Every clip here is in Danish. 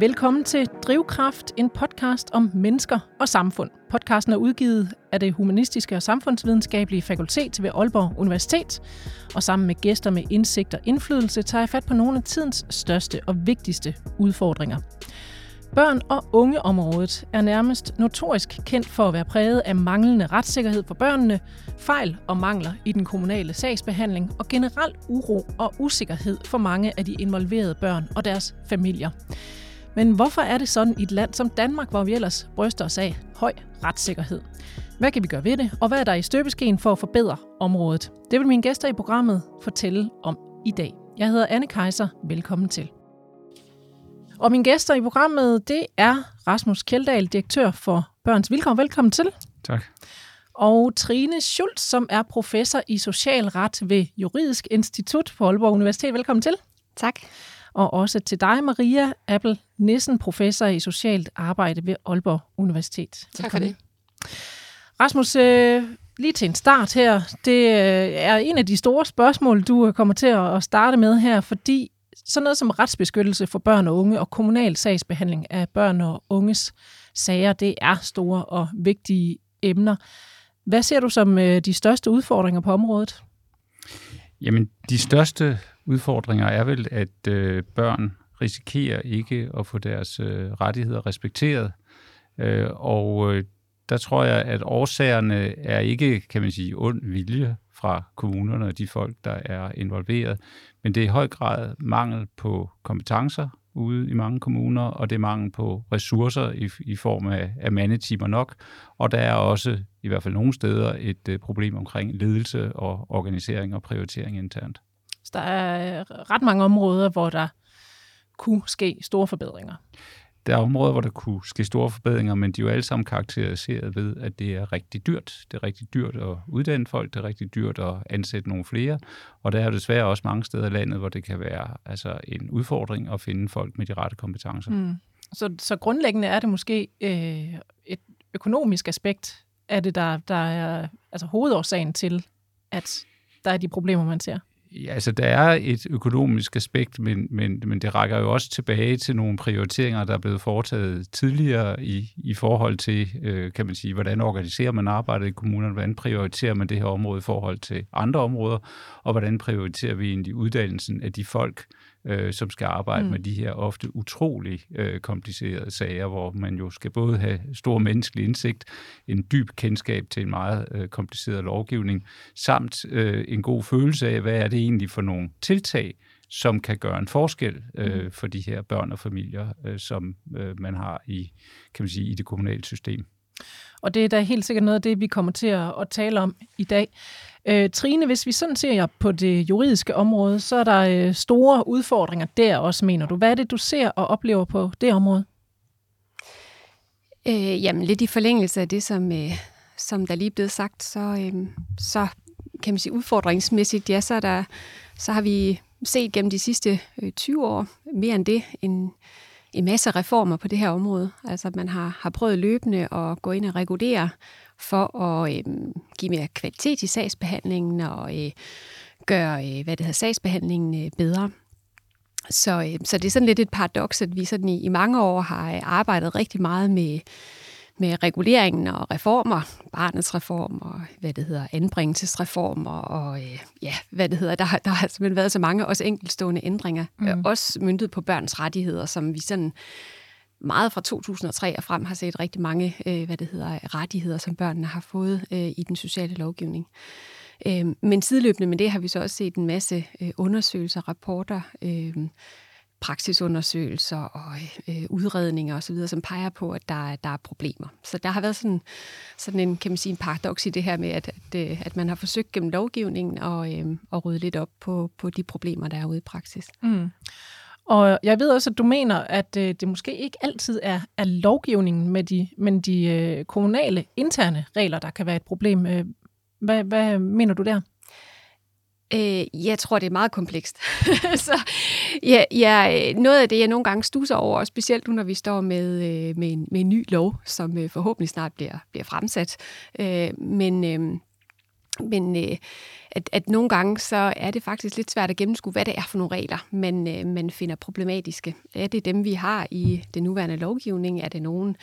Velkommen til Drivkraft, en podcast om mennesker og samfund. Podcasten er udgivet af det Humanistiske og Samfundsvidenskabelige Fakultet ved Aalborg Universitet. Og sammen med gæster med indsigt og indflydelse tager jeg fat på nogle af tidens største og vigtigste udfordringer. Børn- og ungeområdet er nærmest notorisk kendt for at være præget af manglende retssikkerhed for børnene, fejl og mangler i den kommunale sagsbehandling og generel uro og usikkerhed for mange af de involverede børn og deres familier. Men hvorfor er det sådan i et land som Danmark, hvor vi ellers bryster os af høj retssikkerhed? Hvad kan vi gøre ved det, og hvad er der i støbeskeen for at forbedre området? Det vil mine gæster i programmet fortælle om i dag. Jeg hedder Anne Kejser. Velkommen til. Og mine gæster i programmet, det er Rasmus Kjeldahl, direktør for Børns Vilkår. Velkommen til. Tak. Og Trine Schultz, som er professor i socialret ved Juridisk Institut på Aalborg Universitet. Velkommen til. Tak. Og også til dig, Maria Appel Nissen, professor i socialt arbejde ved Aalborg Universitet. Tak for det. Rasmus, øh, lige til en start her. Det øh, er en af de store spørgsmål, du kommer til at starte med her, fordi sådan noget som retsbeskyttelse for børn og unge og kommunal sagsbehandling af børn og unges sager, det er store og vigtige emner. Hvad ser du som øh, de største udfordringer på området? Jamen, de største udfordringer er vel, at øh, børn risikerer ikke at få deres øh, rettigheder respekteret. Øh, og øh, der tror jeg, at årsagerne er ikke, kan man sige, ond vilje fra kommunerne og de folk, der er involveret, men det er i høj grad mangel på kompetencer ude i mange kommuner, og det er mangel på ressourcer i, i form af, af mandetimer nok, og der er også i hvert fald nogle steder et uh, problem omkring ledelse og organisering og prioritering internt. Så der er ret mange områder, hvor der kunne ske store forbedringer. Der er områder, hvor der kunne ske store forbedringer, men de er jo alle sammen karakteriseret ved, at det er rigtig dyrt. Det er rigtig dyrt at uddanne folk, det er rigtig dyrt at ansætte nogle flere, og der er desværre også mange steder i landet, hvor det kan være altså, en udfordring at finde folk med de rette kompetencer. Mm. Så, så grundlæggende er det måske øh, et økonomisk aspekt er det, der, der er altså hovedårsagen til, at der er de problemer, man ser. Ja, altså der er et økonomisk aspekt, men, men, men det rækker jo også tilbage til nogle prioriteringer, der er blevet foretaget tidligere i, i forhold til, øh, kan man sige, hvordan organiserer man arbejdet i kommunerne, hvordan prioriterer man det her område i forhold til andre områder, og hvordan prioriterer vi egentlig uddannelsen af de folk, øh, som skal arbejde mm. med de her ofte utrolig øh, komplicerede sager, hvor man jo skal både have stor menneskelig indsigt, en dyb kendskab til en meget øh, kompliceret lovgivning, samt øh, en god følelse af, hvad er det egentlig for nogle tiltag, som kan gøre en forskel øh, mm. for de her børn og familier, øh, som øh, man har i, kan man sige, i det kommunale system. Og det er da helt sikkert noget af det, vi kommer til at tale om i dag. Øh, Trine, hvis vi sådan ser på det juridiske område, så er der øh, store udfordringer der også, mener du. Hvad er det, du ser og oplever på det område? Øh, jamen, lidt i forlængelse af det, som, øh, som der lige er blevet sagt, så, øh, så kan man sige udfordringsmæssigt, ja, så, er der, så har vi set gennem de sidste øh, 20 år mere end det, en, en masse reformer på det her område. Altså, man har, har prøvet løbende at gå ind og regulere for at øh, give mere kvalitet i sagsbehandlingen og øh, gøre øh, hvad det hedder, sagsbehandlingen øh, bedre. Så, øh, så det er sådan lidt et paradoks, at vi sådan i, i mange år har øh, arbejdet rigtig meget med, med reguleringen og reformer, barnets reform og hvad det hedder, anbringelsesreformer og øh, ja, hvad det hedder, der, der har simpelthen været så mange også enkeltstående ændringer, mm. øh, også myndet på børns rettigheder, som vi sådan meget fra 2003 og frem har set rigtig mange øh, hvad det hedder, rettigheder, som børnene har fået øh, i den sociale lovgivning. Øh, men sideløbende med det har vi så også set en masse øh, undersøgelser, rapporter, øh, praksisundersøgelser og øh, udredninger osv., som peger på, at der, der er problemer. Så der har været sådan, sådan en, kan man sige, en paradoks i det her med, at, at, øh, at man har forsøgt gennem lovgivningen at, øh, at rydde lidt op på, på de problemer, der er ude i praksis. Mm. Og jeg ved også, at du mener, at øh, det måske ikke altid er, er lovgivningen, med de, men de øh, kommunale interne regler, der kan være et problem. Øh, hvad, hvad mener du der? Øh, jeg tror, det er meget komplekst. så ja, ja, noget af det, jeg nogle gange stuser over, specielt nu, når vi står med, øh, med, en, med en ny lov, som øh, forhåbentlig snart bliver, bliver fremsat. Øh, men... Øh, men øh, at, at nogle gange så er det faktisk lidt svært at gennemskue, hvad det er for nogle regler, man, øh, man finder problematiske. Er det dem, vi har i den nuværende lovgivning? Er det nogen,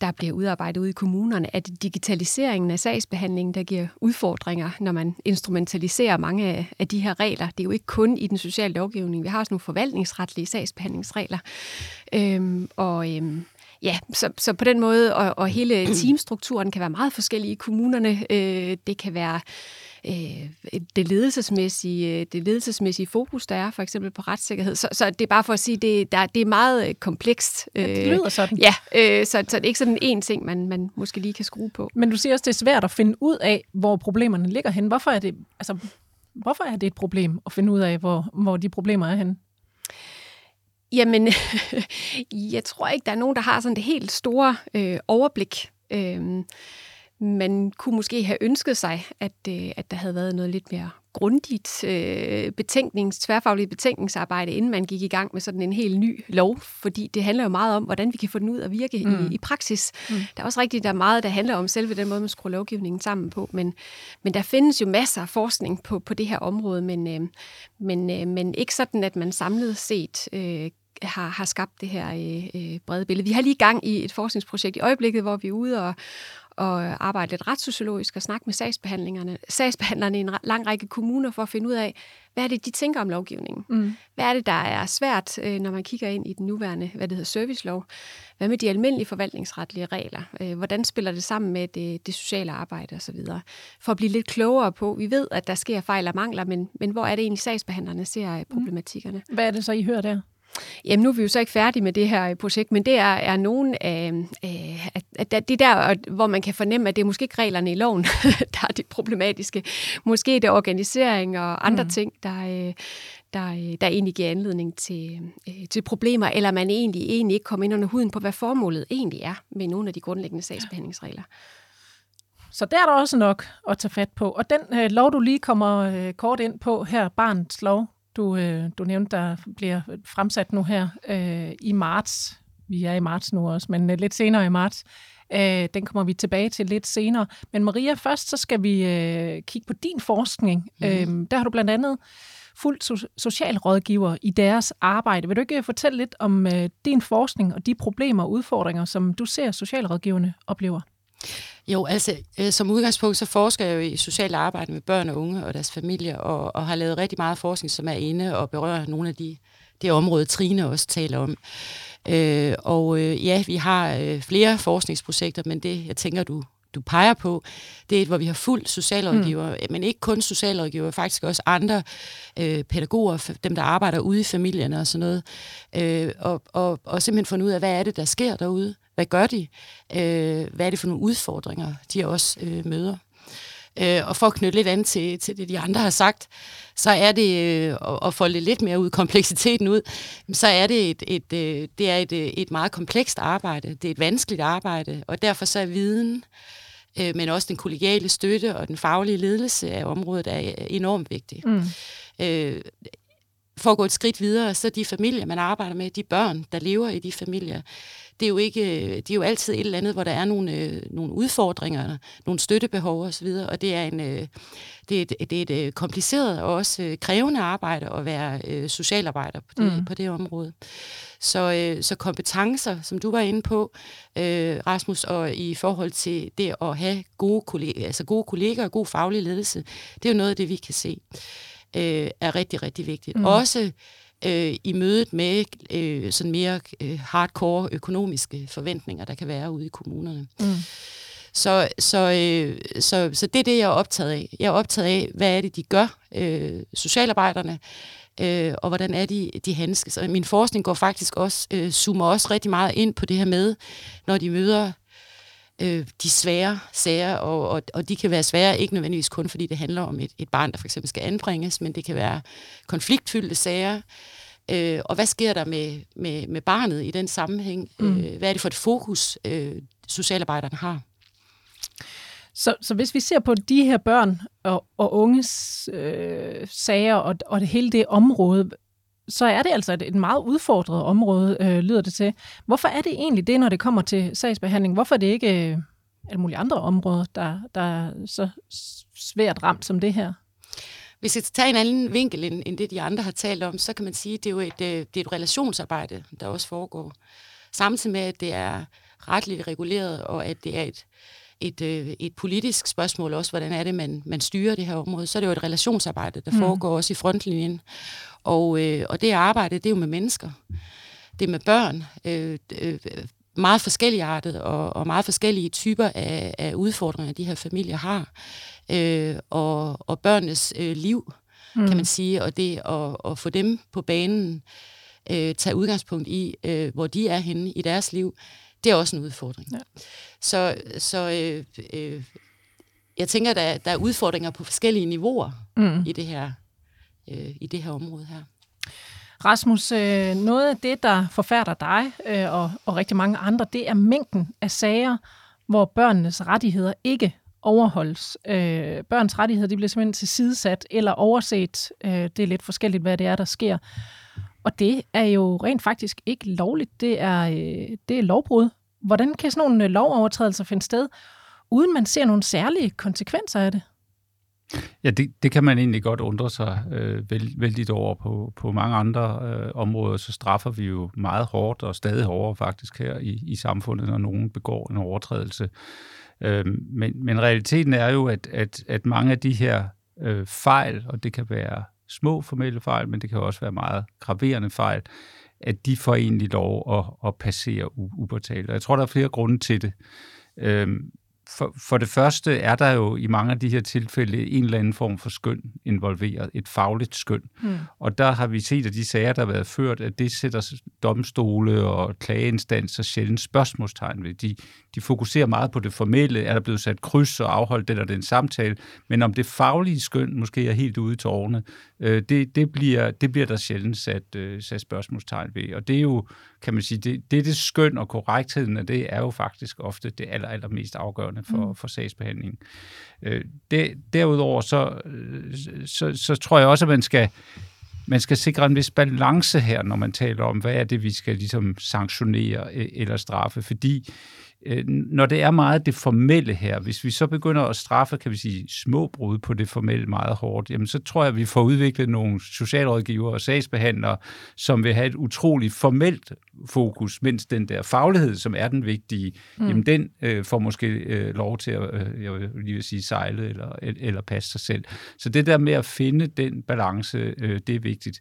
der bliver udarbejdet ude i kommunerne? Er det digitaliseringen af sagsbehandlingen, der giver udfordringer, når man instrumentaliserer mange af, af de her regler? Det er jo ikke kun i den sociale lovgivning. Vi har også nogle forvaltningsretlige sagsbehandlingsregler. Øhm, og øhm, Ja, så, så på den måde, og, og hele teamstrukturen kan være meget forskellig i kommunerne. Øh, det kan være øh, det, ledelsesmæssige, det ledelsesmæssige fokus, der er for eksempel på retssikkerhed. Så, så det er bare for at sige, det, der, det er meget øh, komplekst. Ja, det lyder sådan. Ja, øh, så, så det er ikke sådan en ting, man, man måske lige kan skrue på. Men du siger også, det er svært at finde ud af, hvor problemerne ligger hen. Hvorfor er det, altså, hvorfor er det et problem at finde ud af, hvor, hvor de problemer er henne? Jamen, jeg tror ikke, der er nogen, der har sådan det helt store øh, overblik. Øh, man kunne måske have ønsket sig, at, øh, at der havde været noget lidt mere grundigt øh, betænknings, tværfagligt betænkningsarbejde, inden man gik i gang med sådan en helt ny lov, fordi det handler jo meget om, hvordan vi kan få den ud at virke mm. i, i praksis. Mm. Der er også rigtigt, der er meget, der handler om selve den måde, man skruer lovgivningen sammen på, men, men der findes jo masser af forskning på, på det her område, men, øh, men, øh, men ikke sådan, at man samlet set øh, har, har skabt det her øh, øh, brede billede. Vi har lige gang i et forskningsprojekt i øjeblikket, hvor vi er ude og, og arbejde lidt retssociologisk og snakke med sagsbehandlingerne, sagsbehandlerne i en lang række kommuner for at finde ud af, hvad er det, de tænker om lovgivningen? Mm. Hvad er det, der er svært, øh, når man kigger ind i den nuværende, hvad det hedder, servicelov? Hvad med de almindelige forvaltningsretlige regler? Øh, hvordan spiller det sammen med det, det sociale arbejde osv.? For at blive lidt klogere på, vi ved, at der sker fejl og mangler, men, men hvor er det egentlig, sagsbehandlerne ser mm. problematikkerne? Hvad er det så, I hører der? Jamen, nu er vi jo så ikke færdige med det her projekt, men det er, er nogle af, af, af det der, hvor man kan fornemme, at det er måske ikke reglerne i loven, der er det problematiske. Måske det er organisering og andre mm. ting, der, der, der egentlig giver anledning til, til problemer, eller man egentlig, egentlig ikke kommer ind under huden på, hvad formålet egentlig er med nogle af de grundlæggende sagsbehandlingsregler. Så der er der også nok at tage fat på. Og den øh, lov, du lige kommer øh, kort ind på her, barnets lov, du, øh, du nævnte, der bliver fremsat nu her øh, i marts. Vi er i marts nu også, men øh, lidt senere i marts. Øh, den kommer vi tilbage til lidt senere. Men Maria, først så skal vi øh, kigge på din forskning. Mm. Øh, der har du blandt andet fuldt so- socialrådgiver i deres arbejde. Vil du ikke fortælle lidt om øh, din forskning og de problemer og udfordringer, som du ser socialrådgiverne oplever? Jo, altså øh, som udgangspunkt, så forsker jeg jo i socialt arbejde med børn og unge og deres familier, og, og har lavet rigtig meget forskning, som er inde og berører nogle af de det område, Trine også taler om. Øh, og øh, ja, vi har øh, flere forskningsprojekter, men det, jeg tænker, du, du peger på, det er et, hvor vi har fuldt socialrådgiver, mm. men ikke kun socialrådgiver, faktisk også andre øh, pædagoger, dem der arbejder ude i familierne og sådan noget, øh, og, og, og simpelthen fundet ud af, hvad er det, der sker derude, hvad gør de? Øh, hvad er det for nogle udfordringer, de også øh, møder? Øh, og for at knytte lidt an til, til det, de andre har sagt, så er det, øh, at folde lidt mere ud, kompleksiteten ud, så er det et, et, øh, det er et, øh, et meget komplekst arbejde. Det er et vanskeligt arbejde, og derfor så er viden, øh, men også den kollegiale støtte og den faglige ledelse af området er enormt vigtig. Mm. Øh, for at gå et skridt videre, så de familier, man arbejder med, de børn, der lever i de familier, det er jo ikke, det er jo altid et eller andet, hvor der er nogle, øh, nogle udfordringer, nogle støttebehov osv., og det er en, øh, det er et, det er et øh, kompliceret og også øh, krævende arbejde at være øh, socialarbejder på det, mm. på det område. Så, øh, så kompetencer, som du var inde på, øh, Rasmus, og i forhold til det at have gode kolleger, altså gode kolleger og god faglig ledelse, det er jo noget af det, vi kan se, øh, er rigtig, rigtig vigtigt. Mm. Også øh, i mødet med øh, sådan mere øh, hardcore økonomiske forventninger, der kan være ude i kommunerne. Mm. Så, så, øh, så, så det er det, jeg er optaget af. Jeg er optaget af, hvad er det, de gør, øh, socialarbejderne, øh, og hvordan er de, de handskes. Og min forskning går faktisk også, øh, zoomer også rigtig meget ind på det her med, når de møder øh, de svære sager, og, og, og de kan være svære ikke nødvendigvis kun fordi det handler om et, et barn, der for eksempel skal anbringes, men det kan være konfliktfyldte sager. Øh, og hvad sker der med, med, med barnet i den sammenhæng? Mm. Øh, hvad er det for et fokus, øh, socialarbejderne har? Så, så hvis vi ser på de her børn og, og unges øh, sager og, og det hele det område, så er det altså et, et meget udfordret område, øh, lyder det til. Hvorfor er det egentlig det, når det kommer til sagsbehandling? Hvorfor er det ikke øh, alle mulige andre områder, der, der er så svært ramt som det her? Hvis jeg tager en anden vinkel, end, end det de andre har talt om, så kan man sige, at det er jo et, øh, det er et relationsarbejde, der også foregår. Samtidig med, at det er retligt reguleret, og at det er et, et, øh, et politisk spørgsmål også, hvordan er det, man, man styrer det her område, så er det jo et relationsarbejde, der mm. foregår også i frontlinjen. Og, øh, og det arbejde, det er jo med mennesker. Det er med børn. Øh, øh, meget forskellige artet og, og meget forskellige typer af, af udfordringer, de her familier har. Øh, og, og børnenes øh, liv, mm. kan man sige, og det at, at få dem på banen, øh, tage udgangspunkt i, øh, hvor de er henne i deres liv, det er også en udfordring. Ja. Så, så øh, øh, jeg tænker, at der, der er udfordringer på forskellige niveauer mm. i, det her, øh, i det her område her. Rasmus, øh, noget af det, der forfærder dig øh, og, og rigtig mange andre, det er mængden af sager, hvor børnenes rettigheder ikke overholdes. Øh, børns rettigheder de bliver simpelthen tilsidesat eller overset. Øh, det er lidt forskelligt, hvad det er, der sker. Og det er jo rent faktisk ikke lovligt. Det er, øh, det er lovbrud. Hvordan kan sådan nogle øh, lovovertrædelser finde sted, uden man ser nogle særlige konsekvenser af det? Ja, det, det kan man egentlig godt undre sig øh, vældigt over. På, på mange andre øh, områder, så straffer vi jo meget hårdt, og stadig hårdere faktisk her i, i samfundet, når nogen begår en overtrædelse. Øh, men, men realiteten er jo, at, at, at mange af de her øh, fejl, og det kan være små formelle fejl, men det kan også være meget graverende fejl, at de får egentlig lov at, at passere upåtalt. Og jeg tror, der er flere grunde til det. Øhm, for, for det første er der jo i mange af de her tilfælde en eller anden form for skøn involveret, et fagligt skøn. Mm. Og der har vi set, at de sager, der har været ført, at det sætter domstole og klageinstanser sjældent spørgsmålstegn ved. De, de fokuserer meget på det formelle, er der blevet sat kryds og afholdt den eller den samtale, men om det faglige skøn måske er helt ude til årene, øh, det, det, bliver, det bliver der sjældent sat, øh, sat spørgsmålstegn ved. Og det er jo, kan man sige, det, det, det skøn og korrektheden af det er jo faktisk ofte det aller, aller mest afgørende for, mm. for sagsbehandlingen. Øh, det, derudover så, øh, så, så tror jeg også, at man skal man skal sikre en vis balance her, når man taler om, hvad er det, vi skal ligesom sanktionere øh, eller straffe, fordi Øh, når det er meget det formelle her, hvis vi så begynder at straffe, kan vi sige, små brud på det formelle meget hårdt, jamen så tror jeg, at vi får udviklet nogle socialrådgivere og sagsbehandlere, som vil have et utroligt formelt fokus, mens den der faglighed, som er den vigtige, mm. jamen den øh, får måske øh, lov til at, øh, jeg vil lige vil sige, sejle eller, eller passe sig selv. Så det der med at finde den balance, øh, det er vigtigt.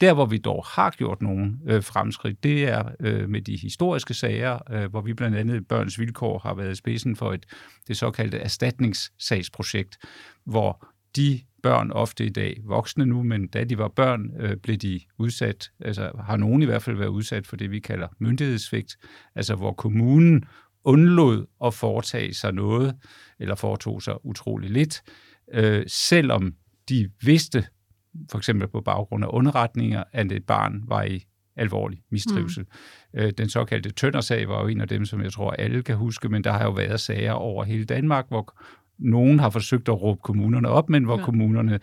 Der, hvor vi dog har gjort nogle øh, fremskridt, det er øh, med de historiske sager, øh, hvor vi blandt andet Børns Vilkår har været i spidsen for et, det såkaldte erstatningssagsprojekt, hvor de børn ofte i dag, voksne nu, men da de var børn, øh, blev de udsat, altså har nogen i hvert fald været udsat for det, vi kalder myndighedssvigt, altså hvor kommunen undlod at foretage sig noget, eller foretog sig utrolig lidt, øh, selvom de vidste, for eksempel på baggrund af underretninger, at et barn var i alvorlig mistrivsel. Mm. Øh, den såkaldte Tøndersag var jo en af dem, som jeg tror alle kan huske, men der har jo været sager over hele Danmark, hvor nogen har forsøgt at råbe kommunerne op, men hvor ja. kommunerne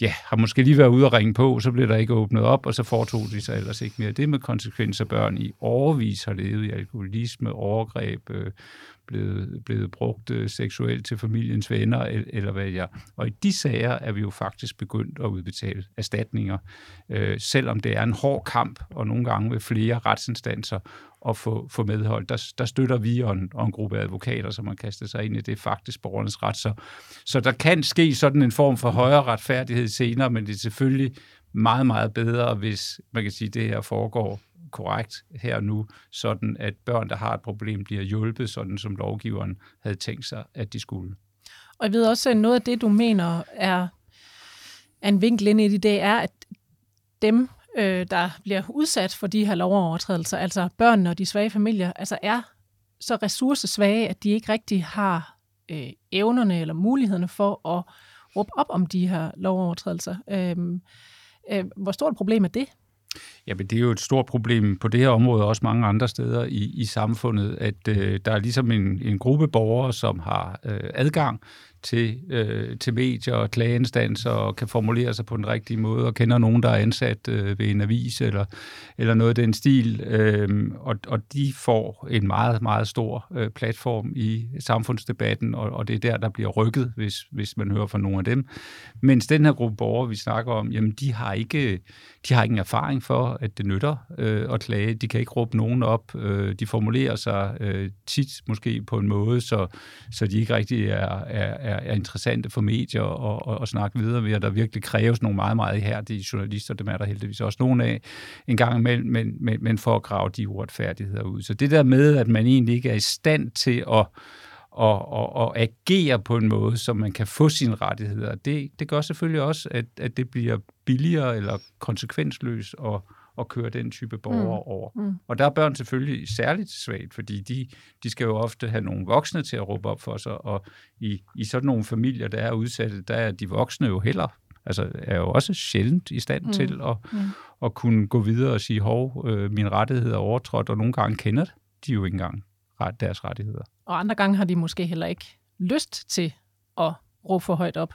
ja, har måske lige været ude og ringe på, så blev der ikke åbnet op, og så foretog de sig ellers ikke mere. Det med konsekvenser børn i overvis har levet i alkoholisme, overgreb, øh, blevet, blevet brugt øh, seksuelt til familiens venner, eller hvad jeg. Og i de sager er vi jo faktisk begyndt at udbetale erstatninger, øh, selvom det er en hård kamp, og nogle gange ved flere retsinstanser, at få, få medhold. Der, der støtter vi og en, og en gruppe advokater, som har kastet sig ind i det faktisk borgernes ret. Så, så der kan ske sådan en form for højere retfærdighed senere, men det er selvfølgelig meget, meget bedre, hvis man kan sige, at det her foregår korrekt her og nu, sådan at børn, der har et problem, bliver hjulpet, sådan som lovgiveren havde tænkt sig, at de skulle. Og jeg ved også, at noget af det, du mener er, er en vinkel ind i det, det er, at dem, øh, der bliver udsat for de her lovovertrædelser, altså børnene og de svage familier, altså er så ressourcesvage, at de ikke rigtig har øh, evnerne eller mulighederne for at råbe op om de her lovovertrædelser. Øh, øh, hvor stort et problem er det? Jamen, det er jo et stort problem på det her område, og også mange andre steder i, i samfundet, at øh, der er ligesom en, en gruppe borgere, som har øh, adgang til, øh, til medier og klageinstanser og kan formulere sig på den rigtige måde og kender nogen, der er ansat øh, ved en avis eller, eller noget af den stil. Øh, og, og de får en meget, meget stor øh, platform i samfundsdebatten, og, og det er der, der bliver rykket, hvis, hvis man hører fra nogle af dem. Mens den her gruppe borgere, vi snakker om, jamen de har ikke, de har ingen erfaring for, at det nytter øh, at klage. De kan ikke råbe nogen op. Øh, de formulerer sig øh, tit måske på en måde, så, så de ikke rigtig er, er, er, er interessante for medier og, og, og snakke videre med, og der virkelig kræves nogle meget, meget ihærdige journalister, dem er der heldigvis også nogle af en gang imellem, men, men, men for at grave de uretfærdigheder ud. Så det der med, at man egentlig ikke er i stand til at og, og, og agere på en måde, så man kan få sine rettigheder. Det, det gør selvfølgelig også, at, at det bliver billigere eller konsekvensløst at, at køre den type borgere mm. over. Mm. Og der er børn selvfølgelig særligt svagt, fordi de, de skal jo ofte have nogle voksne til at råbe op for sig, og i, i sådan nogle familier, der er udsatte, der er de voksne jo heller altså er jo også sjældent i stand mm. til at, mm. at kunne gå videre og sige, hov, øh, min rettighed er overtrådt, og nogle gange kender de jo ikke engang deres rettigheder. Og andre gange har de måske heller ikke lyst til at råbe for højt op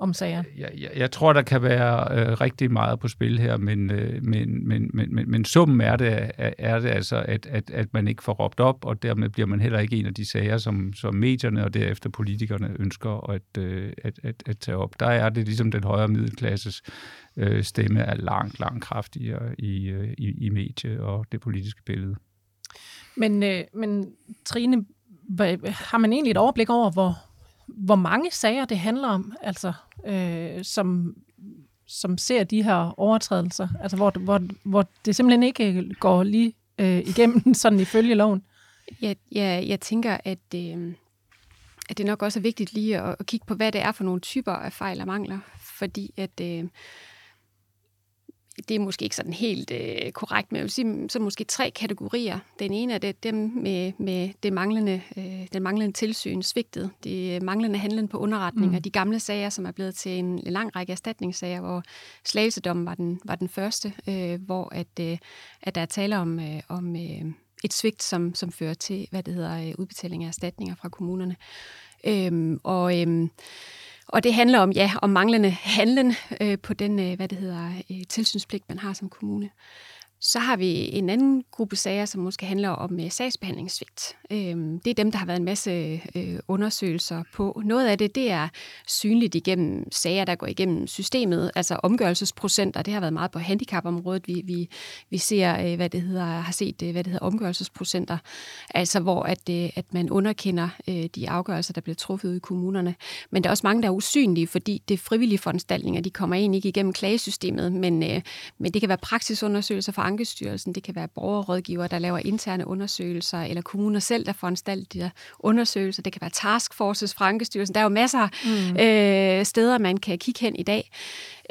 om sager? Jeg, jeg, jeg tror, der kan være øh, rigtig meget på spil her, men, øh, men, men, men, men, men summen er det, er det altså, at, at, at man ikke får råbt op, og dermed bliver man heller ikke en af de sager, som, som medierne og derefter politikerne ønsker at, øh, at, at, at tage op. Der er det ligesom den højere middelklasses øh, stemme er langt, langt kraftigere i, øh, i, i medie og det politiske billede. Men, øh, men Trine, har man egentlig et overblik over, hvor, hvor mange sager det handler om, altså, øh, som, som ser de her overtrædelser, altså hvor, hvor, hvor det simpelthen ikke går lige øh, igennem sådan ifølge loven? Ja, ja, jeg tænker, at, øh, at det nok også er vigtigt lige at, at kigge på, hvad det er for nogle typer af fejl og mangler, fordi at... Øh, det er måske ikke sådan helt øh, korrekt, men jeg vil sige, så måske tre kategorier. Den ene er det, dem med, med det manglende, øh, den manglende tilsyn, svigtet, det manglende handlen på underretninger, mm. de gamle sager, som er blevet til en, lang række erstatningssager, hvor slagelsedommen var den, var den første, øh, hvor at, øh, at der er tale om, øh, om øh, et svigt, som, som fører til, hvad det hedder, øh, udbetaling af erstatninger fra kommunerne. Øh, og øh, og det handler om, ja, om manglende handlen øh, på den, øh, hvad det hedder, øh, tilsynspligt, man har som kommune. Så har vi en anden gruppe sager, som måske handler om øh, sagsbehandlingssvigt. Øh, det er dem, der har været en masse øh, undersøgelser på. Noget af det, det er synligt igennem sager, der går igennem systemet, altså omgørelsesprocenter. Det har været meget på handicapområdet. Vi, vi, vi ser, øh, hvad det hedder, har set, øh, hvad det hedder omgørelsesprocenter, altså hvor at, øh, at man underkender øh, de afgørelser, der bliver truffet i kommunerne. Men der er også mange, der er usynlige, fordi det er frivillige foranstaltninger. De kommer egentlig ikke igennem klagesystemet, men, øh, men det kan være praksisundersøgelser for Ankestyrelsen, det kan være borgerrådgiver, der laver interne undersøgelser, eller kommuner selv, der foranstalter de der undersøgelser. Det kan være taskforces fra Ankestyrelsen. Der er jo masser mm. øh, steder, man kan kigge hen i dag.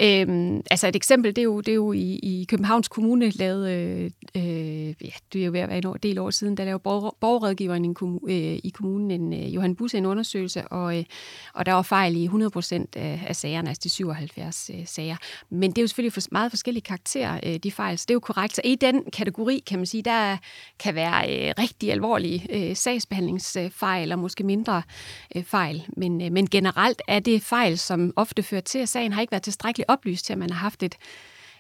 Øhm, altså et eksempel, det er jo, det er jo i, i Københavns Kommune lavet, øh, øh, ja, det er jo ved at være en del år siden, der lavede borger, borgerrådgiveren i, kommun, øh, i kommunen, en, øh, Johan Busse, en undersøgelse, og, øh, og der var fejl i 100 procent af, af sagerne, altså de 77 øh, sager. Men det er jo selvfølgelig for, meget forskellige karakterer, øh, de fejl, så det er jo korrekt. Så i den kategori, kan man sige, der kan være øh, rigtig alvorlige øh, sagsbehandlingsfejl, og måske mindre øh, fejl. Men, øh, men generelt er det fejl, som ofte fører til, at sagen har ikke været tilstrækkeligt oplyst til, at man har haft et,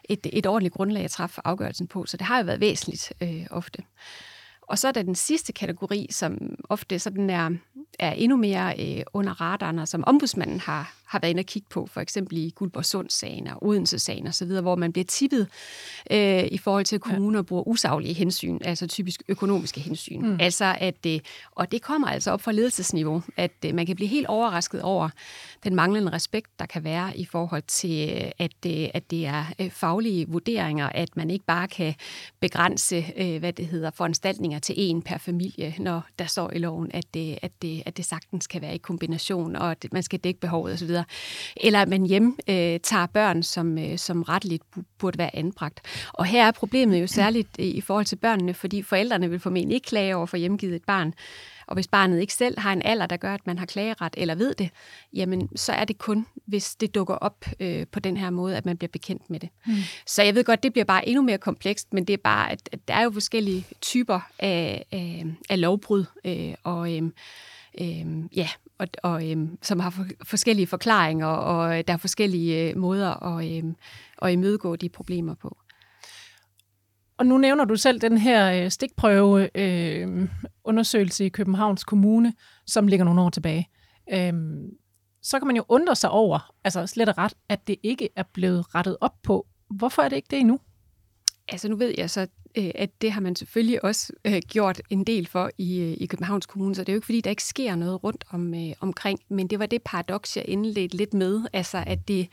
et, et ordentligt grundlag at træffe afgørelsen på. Så det har jo været væsentligt øh, ofte. Og så er der den sidste kategori, som ofte sådan er, er endnu mere øh, under radaren, og som ombudsmanden har, har været inde og kigge på, for eksempel i Guldborgsund-sagen og Odense-sagen osv., hvor man bliver tippet øh, i forhold til, at kommuner bruger usaglige hensyn, altså typisk økonomiske hensyn. Mm. Altså at, øh, og det kommer altså op fra ledelsesniveau, at øh, man kan blive helt overrasket over den manglende respekt, der kan være i forhold til, øh, at, øh, at det er øh, faglige vurderinger, at man ikke bare kan begrænse, øh, hvad det hedder, foranstaltninger til en per familie, når der står i loven, at det, at det, at det sagtens kan være i kombination, og at man skal dække behovet osv eller at man hjem øh, tager børn, som, øh, som retteligt burde være anbragt. Og her er problemet jo særligt i forhold til børnene, fordi forældrene vil formentlig ikke klage over for hjemgivet et barn, og hvis barnet ikke selv har en alder, der gør, at man har klageret eller ved det, jamen så er det kun, hvis det dukker op øh, på den her måde, at man bliver bekendt med det. Mm. Så jeg ved godt, det bliver bare endnu mere komplekst, men det er bare, at, at der er jo forskellige typer af, af, af lovbrud, øh, og øh, øh, ja, og, og øh, som har for, forskellige forklaringer, og der er forskellige øh, måder at, øh, at imødegå de problemer på. Og nu nævner du selv den her øh, stikprøve øh, undersøgelse i Københavns Kommune, som ligger nogle år tilbage. Øh, så kan man jo undre sig over, altså slet og ret, at det ikke er blevet rettet op på. Hvorfor er det ikke det endnu? Altså nu ved jeg så, øh, Øh, at det har man selvfølgelig også øh, gjort en del for i, øh, i Københavns Kommune, så det er jo ikke fordi, der ikke sker noget rundt om, øh, omkring, men det var det paradoks, jeg indledte lidt med, altså at det,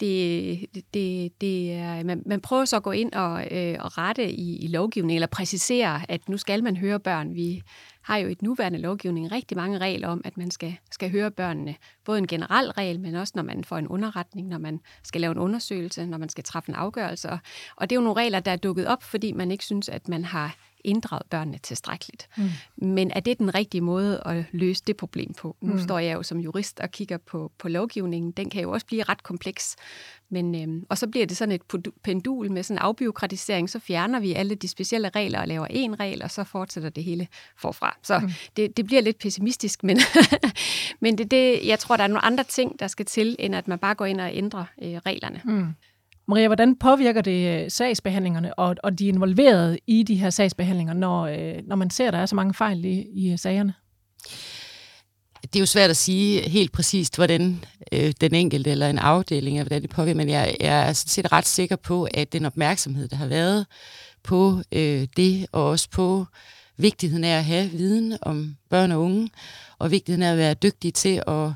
det, det, det er, man, man prøver så at gå ind og, øh, og rette i, i lovgivningen, eller præcisere, at nu skal man høre børn. Vi har jo i et nuværende lovgivning rigtig mange regler om, at man skal, skal høre børnene. Både en generel regel, men også når man får en underretning, når man skal lave en undersøgelse, når man skal træffe en afgørelse. Og det er jo nogle regler, der er dukket op, fordi man ikke synes, at man har inddraget børnene tilstrækkeligt. Mm. Men er det den rigtige måde at løse det problem på? Nu mm. står jeg jo som jurist og kigger på, på lovgivningen. Den kan jo også blive ret kompleks. Men, øhm, og så bliver det sådan et pendul med sådan en afbiokratisering, så fjerner vi alle de specielle regler og laver en regel, og så fortsætter det hele forfra. Så mm. det, det bliver lidt pessimistisk, men, men det, det, jeg tror, der er nogle andre ting, der skal til, end at man bare går ind og ændrer øh, reglerne. Mm. Maria, hvordan påvirker det øh, sagsbehandlingerne og, og de involverede i de her sagsbehandlinger, når, øh, når man ser, at der er så mange fejl i, i øh, sagerne? Det er jo svært at sige helt præcist, hvordan øh, den enkelte eller en afdeling, hvordan det påvirker, men jeg, jeg er sådan set ret sikker på, at den opmærksomhed, der har været på øh, det, og også på vigtigheden af at have viden om børn og unge, og vigtigheden af at være dygtig til at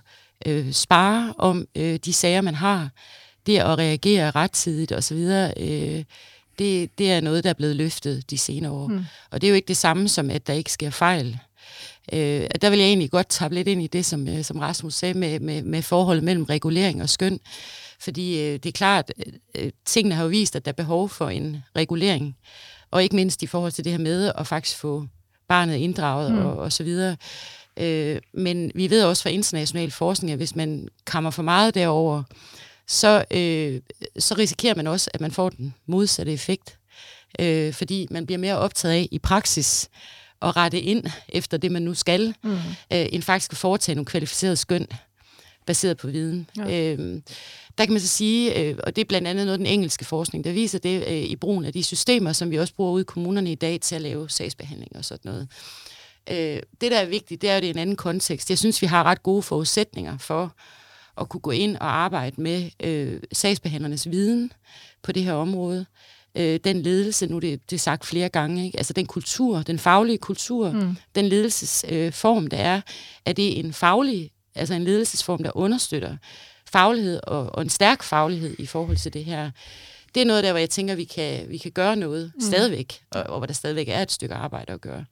øh, spare om øh, de sager, man har, det at reagere rettidigt osv., øh, det, det er noget, der er blevet løftet de senere år. Mm. Og det er jo ikke det samme som, at der ikke sker fejl. Øh, der vil jeg egentlig godt tage lidt ind i det, som, øh, som Rasmus sagde, med, med, med forholdet mellem regulering og skøn. Fordi øh, det er klart, øh, tingene har jo vist, at der er behov for en regulering. Og ikke mindst i forhold til det her med at faktisk få barnet inddraget mm. og, og så videre. Øh, men vi ved også fra international forskning, at hvis man kommer for meget derover, så, øh, så risikerer man også, at man får den modsatte effekt. Øh, fordi man bliver mere optaget af i praksis at rette ind efter det, man nu skal, mm. øh, end faktisk at foretage nogle kvalificerede skøn baseret på viden. Ja. Øh, der kan man så sige, øh, og det er blandt andet noget den engelske forskning, der viser det øh, i brugen af de systemer, som vi også bruger ude i kommunerne i dag til at lave sagsbehandling og sådan noget. Øh, det, der er vigtigt, det er jo det en anden kontekst. Jeg synes, vi har ret gode forudsætninger for at kunne gå ind og arbejde med øh, sagsbehandlernes viden på det her område. Øh, den ledelse, nu det, det er sagt flere gange, ikke? altså den kultur, den faglige kultur, mm. den ledelsesform, øh, der er, er det en faglig, altså en ledelsesform, der understøtter faglighed og, og en stærk faglighed i forhold til det her. Det er noget der, hvor jeg tænker, vi kan, vi kan gøre noget mm. stadigvæk, og, og hvor der stadigvæk er et stykke arbejde at gøre.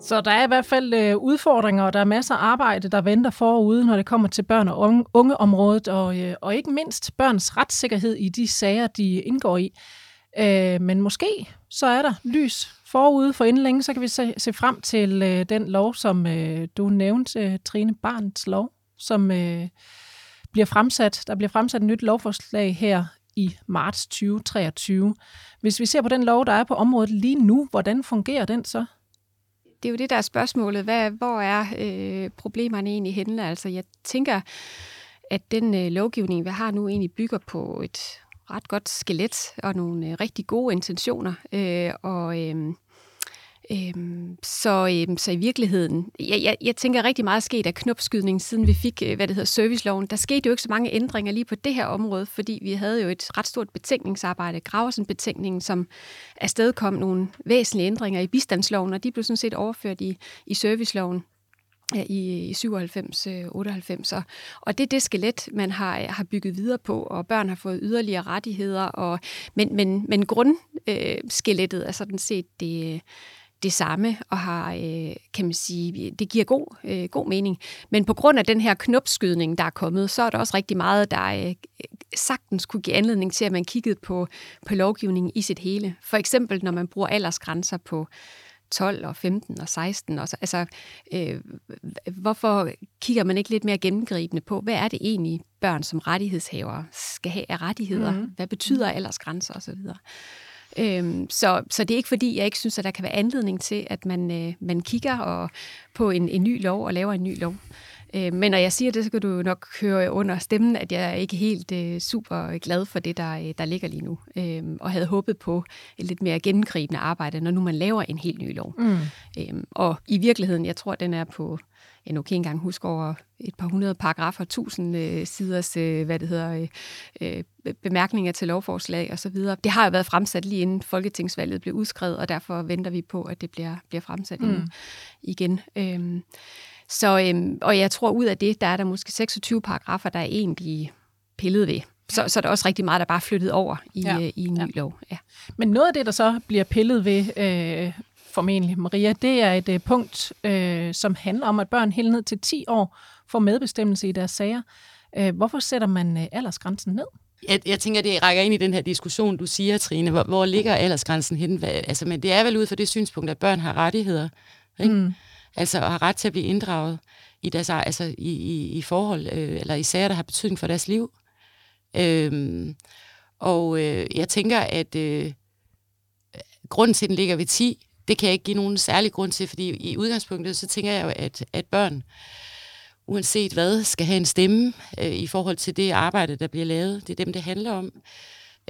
Så der er i hvert fald øh, udfordringer, og der er masser af arbejde, der venter forude, når det kommer til børn- og unge, ungeområdet, og, øh, og ikke mindst børns retssikkerhed i de sager, de indgår i. Øh, men måske så er der lys forude for inden længe, så kan vi se, se frem til øh, den lov, som øh, du nævnte, øh, Trine Barns lov, som øh, bliver fremsat. Der bliver fremsat et nyt lovforslag her i marts 2023. Hvis vi ser på den lov, der er på området lige nu, hvordan fungerer den så? Det er jo det, der er spørgsmålet. Hvad, hvor er øh, problemerne egentlig henne? Altså, jeg tænker, at den øh, lovgivning, vi har nu, egentlig bygger på et ret godt skelet og nogle øh, rigtig gode intentioner. Øh, og øh, Øhm, så, øhm, så i virkeligheden, jeg, jeg, jeg tænker rigtig meget sket af knopskydning, siden vi fik, øh, hvad det hedder, serviceloven. Der skete jo ikke så mange ændringer lige på det her område, fordi vi havde jo et ret stort betænkningsarbejde, Graversen-betænkningen, som afstedkom nogle væsentlige ændringer i bistandsloven, og de blev sådan set overført i, i serviceloven i, i 97, 98. Øh, og, og det er det skelet, man har, øh, har bygget videre på, og børn har fået yderligere rettigheder. Og, men, men, men grundskelettet øh, er sådan set det, det samme, og har, øh, kan man sige, det giver god, øh, god mening. Men på grund af den her knopskydning, der er kommet, så er der også rigtig meget, der øh, sagtens kunne give anledning til, at man kiggede på, på lovgivningen i sit hele. For eksempel, når man bruger aldersgrænser på 12 og 15 og 16. Og så, altså, øh, hvorfor kigger man ikke lidt mere gennemgribende på, hvad er det egentlig, børn som rettighedshavere skal have af rettigheder? Mm. Hvad betyder aldersgrænser osv.? Øhm, så, så det er ikke fordi, jeg ikke synes, at der kan være anledning til, at man, øh, man kigger og, på en, en ny lov og laver en ny lov. Øh, men når jeg siger det, så kan du nok høre under stemmen, at jeg er ikke helt øh, super glad for det, der, øh, der ligger lige nu. Øh, og havde håbet på et lidt mere gennemgribende arbejde, når nu man laver en helt ny lov. Mm. Øh, og i virkeligheden, jeg tror, den er på jeg nu kan ikke engang huske over et par hundrede paragrafer, tusind øh, siders, øh, hvad det hedder, øh, øh bemærkninger til lovforslag og så videre. Det har jo været fremsat lige inden folketingsvalget blev udskrevet, og derfor venter vi på, at det bliver, bliver fremsat mm. igen. Øh, så, øhm, og jeg tror, ud af det, der er der måske 26 paragrafer, der er egentlig pillet ved. Så, så er der også rigtig meget, der bare er flyttet over i, ja. øh, i en ny ja. lov. Ja. Men noget af det, der så bliver pillet ved, øh, formentlig Maria, det er et øh, punkt, øh, som handler om, at børn helt ned til 10 år får medbestemmelse i deres sager. Øh, hvorfor sætter man øh, aldersgrænsen ned? Jeg, jeg tænker, det rækker ind i den her diskussion, du siger, Trine. Hvor, hvor ligger aldersgrænsen hen? Hvad, altså, men det er vel ud fra det synspunkt, at børn har rettigheder. Ikke? Mm. Altså at have ret til at blive inddraget i, deres, altså i, i, i forhold, øh, eller i sager, der har betydning for deres liv. Øhm, og øh, jeg tænker, at øh, grunden til, at den ligger ved 10, det kan jeg ikke give nogen særlig grund til, fordi i udgangspunktet, så tænker jeg jo, at, at børn, uanset hvad, skal have en stemme øh, i forhold til det arbejde, der bliver lavet. Det er dem, det handler om.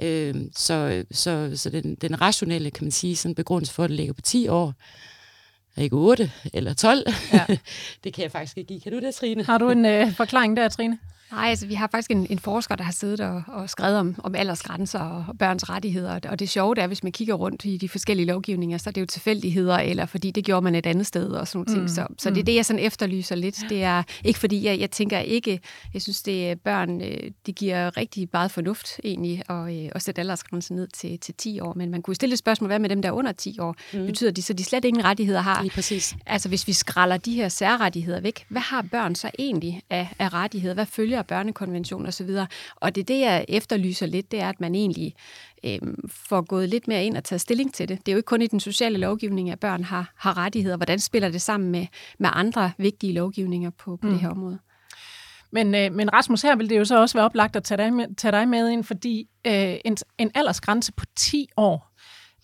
Øh, så så, så den, den rationelle, kan man sige, sådan begrundelse for, at det ligger på 10 år, ikke 8 eller 12. Ja. det kan jeg faktisk ikke give. Kan du det, Trine? Har du en øh, forklaring der, Trine? Nej, altså vi har faktisk en, en forsker, der har siddet og, og skrevet om, om aldersgrænser og børns rettigheder. Og det sjove er, hvis man kigger rundt i de forskellige lovgivninger, så er det jo tilfældigheder, eller fordi det gjorde man et andet sted og sådan nogle mm. ting. Så, så det er mm. det, jeg sådan efterlyser lidt. Det er ikke fordi, jeg, jeg tænker ikke, jeg synes, det er børn, øh, det giver rigtig meget fornuft egentlig at, øh, at sætte aldersgrænsen ned til, til 10 år. Men man kunne stille et spørgsmål, hvad med dem, der er under 10 år? Mm. Betyder de så, de slet ingen rettigheder har? Lige præcis. Altså hvis vi skralder de her særrettigheder væk, hvad har børn så egentlig af, af rettigheder? Hvad følger af børnekonvention osv. Og det er det, jeg efterlyser lidt, det er, at man egentlig øh, får gået lidt mere ind og taget stilling til det. Det er jo ikke kun i den sociale lovgivning, at børn har, har rettigheder. Hvordan spiller det sammen med, med andre vigtige lovgivninger på, på mm. det her område? Men, øh, men Rasmus, her vil det jo så også være oplagt at tage dig med, tage dig med ind, fordi øh, en, en aldersgrænse på 10 år,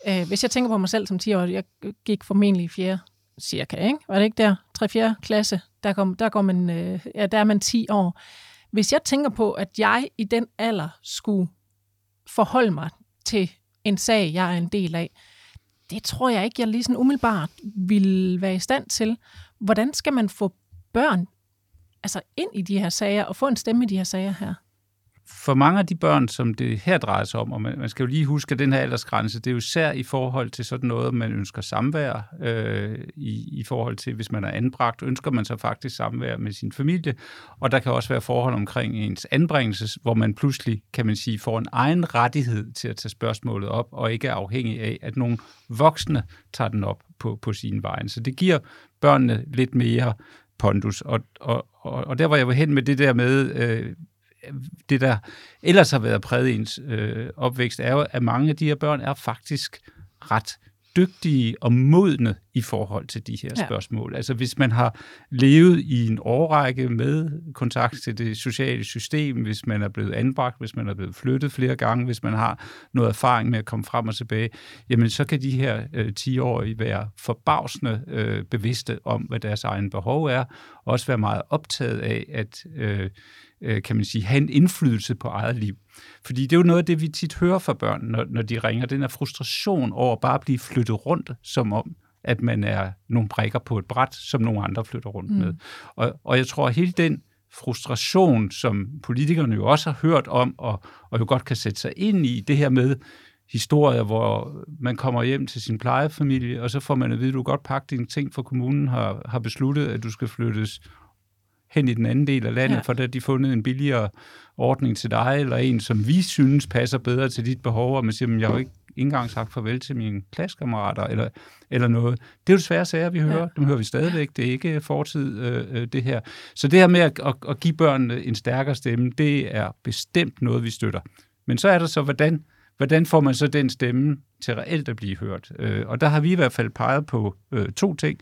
øh, hvis jeg tænker på mig selv som 10 år, jeg gik formentlig i fjerde cirka, ikke? Var det ikke der? 3. 4. klasse, der, kom, der, går man, øh, ja, der er man 10 år. Hvis jeg tænker på, at jeg i den alder skulle forholde mig til en sag, jeg er en del af, det tror jeg ikke, jeg lige sådan umiddelbart vil være i stand til. Hvordan skal man få børn altså ind i de her sager og få en stemme i de her sager her? For mange af de børn, som det her drejer sig om, og man, man skal jo lige huske, at den her aldersgrænse, det er jo især i forhold til sådan noget, man ønsker samvær, øh, i, i forhold til, hvis man er anbragt, ønsker man så faktisk samvær med sin familie, og der kan også være forhold omkring ens anbringelse, hvor man pludselig, kan man sige, får en egen rettighed til at tage spørgsmålet op, og ikke er afhængig af, at nogle voksne tager den op på, på sin vej. Så det giver børnene lidt mere pondus, og, og, og, og der var jeg hen med det der med, øh, det, der ellers har været præget ens øh, opvækst, er jo, at mange af de her børn er faktisk ret dygtige og modne i forhold til de her ja. spørgsmål. Altså hvis man har levet i en årrække med kontakt til det sociale system, hvis man er blevet anbragt, hvis man er blevet flyttet flere gange, hvis man har noget erfaring med at komme frem og tilbage, jamen så kan de her øh, 10-årige være forbavsende øh, bevidste om, hvad deres egen behov er, og også være meget optaget af, at øh, øh, kan man sige, have en indflydelse på eget liv. Fordi det er jo noget af det, vi tit hører fra børn, når, når de ringer. Den her frustration over bare at blive flyttet rundt, som om, at man er nogle brækker på et bræt, som nogle andre flytter rundt mm. med. Og, og jeg tror, at hele den frustration, som politikerne jo også har hørt om, og, og jo godt kan sætte sig ind i, det her med historier, hvor man kommer hjem til sin plejefamilie, og så får man at vide, at du godt pakke dine ting, for kommunen har, har besluttet, at du skal flyttes hen i den anden del af landet, ja. for der de fundet en billigere ordning til dig, eller en, som vi synes passer bedre til dit behov, og man siger, jeg har jo ikke engang sagt farvel til mine klassekammerater, eller, eller noget. Det er jo desværre sager, vi hører. Ja. Dem hører vi stadigvæk. Det er ikke fortid, øh, øh, det her. Så det her med at, at, at give børnene en stærkere stemme, det er bestemt noget, vi støtter. Men så er der så, hvordan hvordan får man så den stemme til reelt at blive hørt? Øh, og der har vi i hvert fald peget på øh, to ting.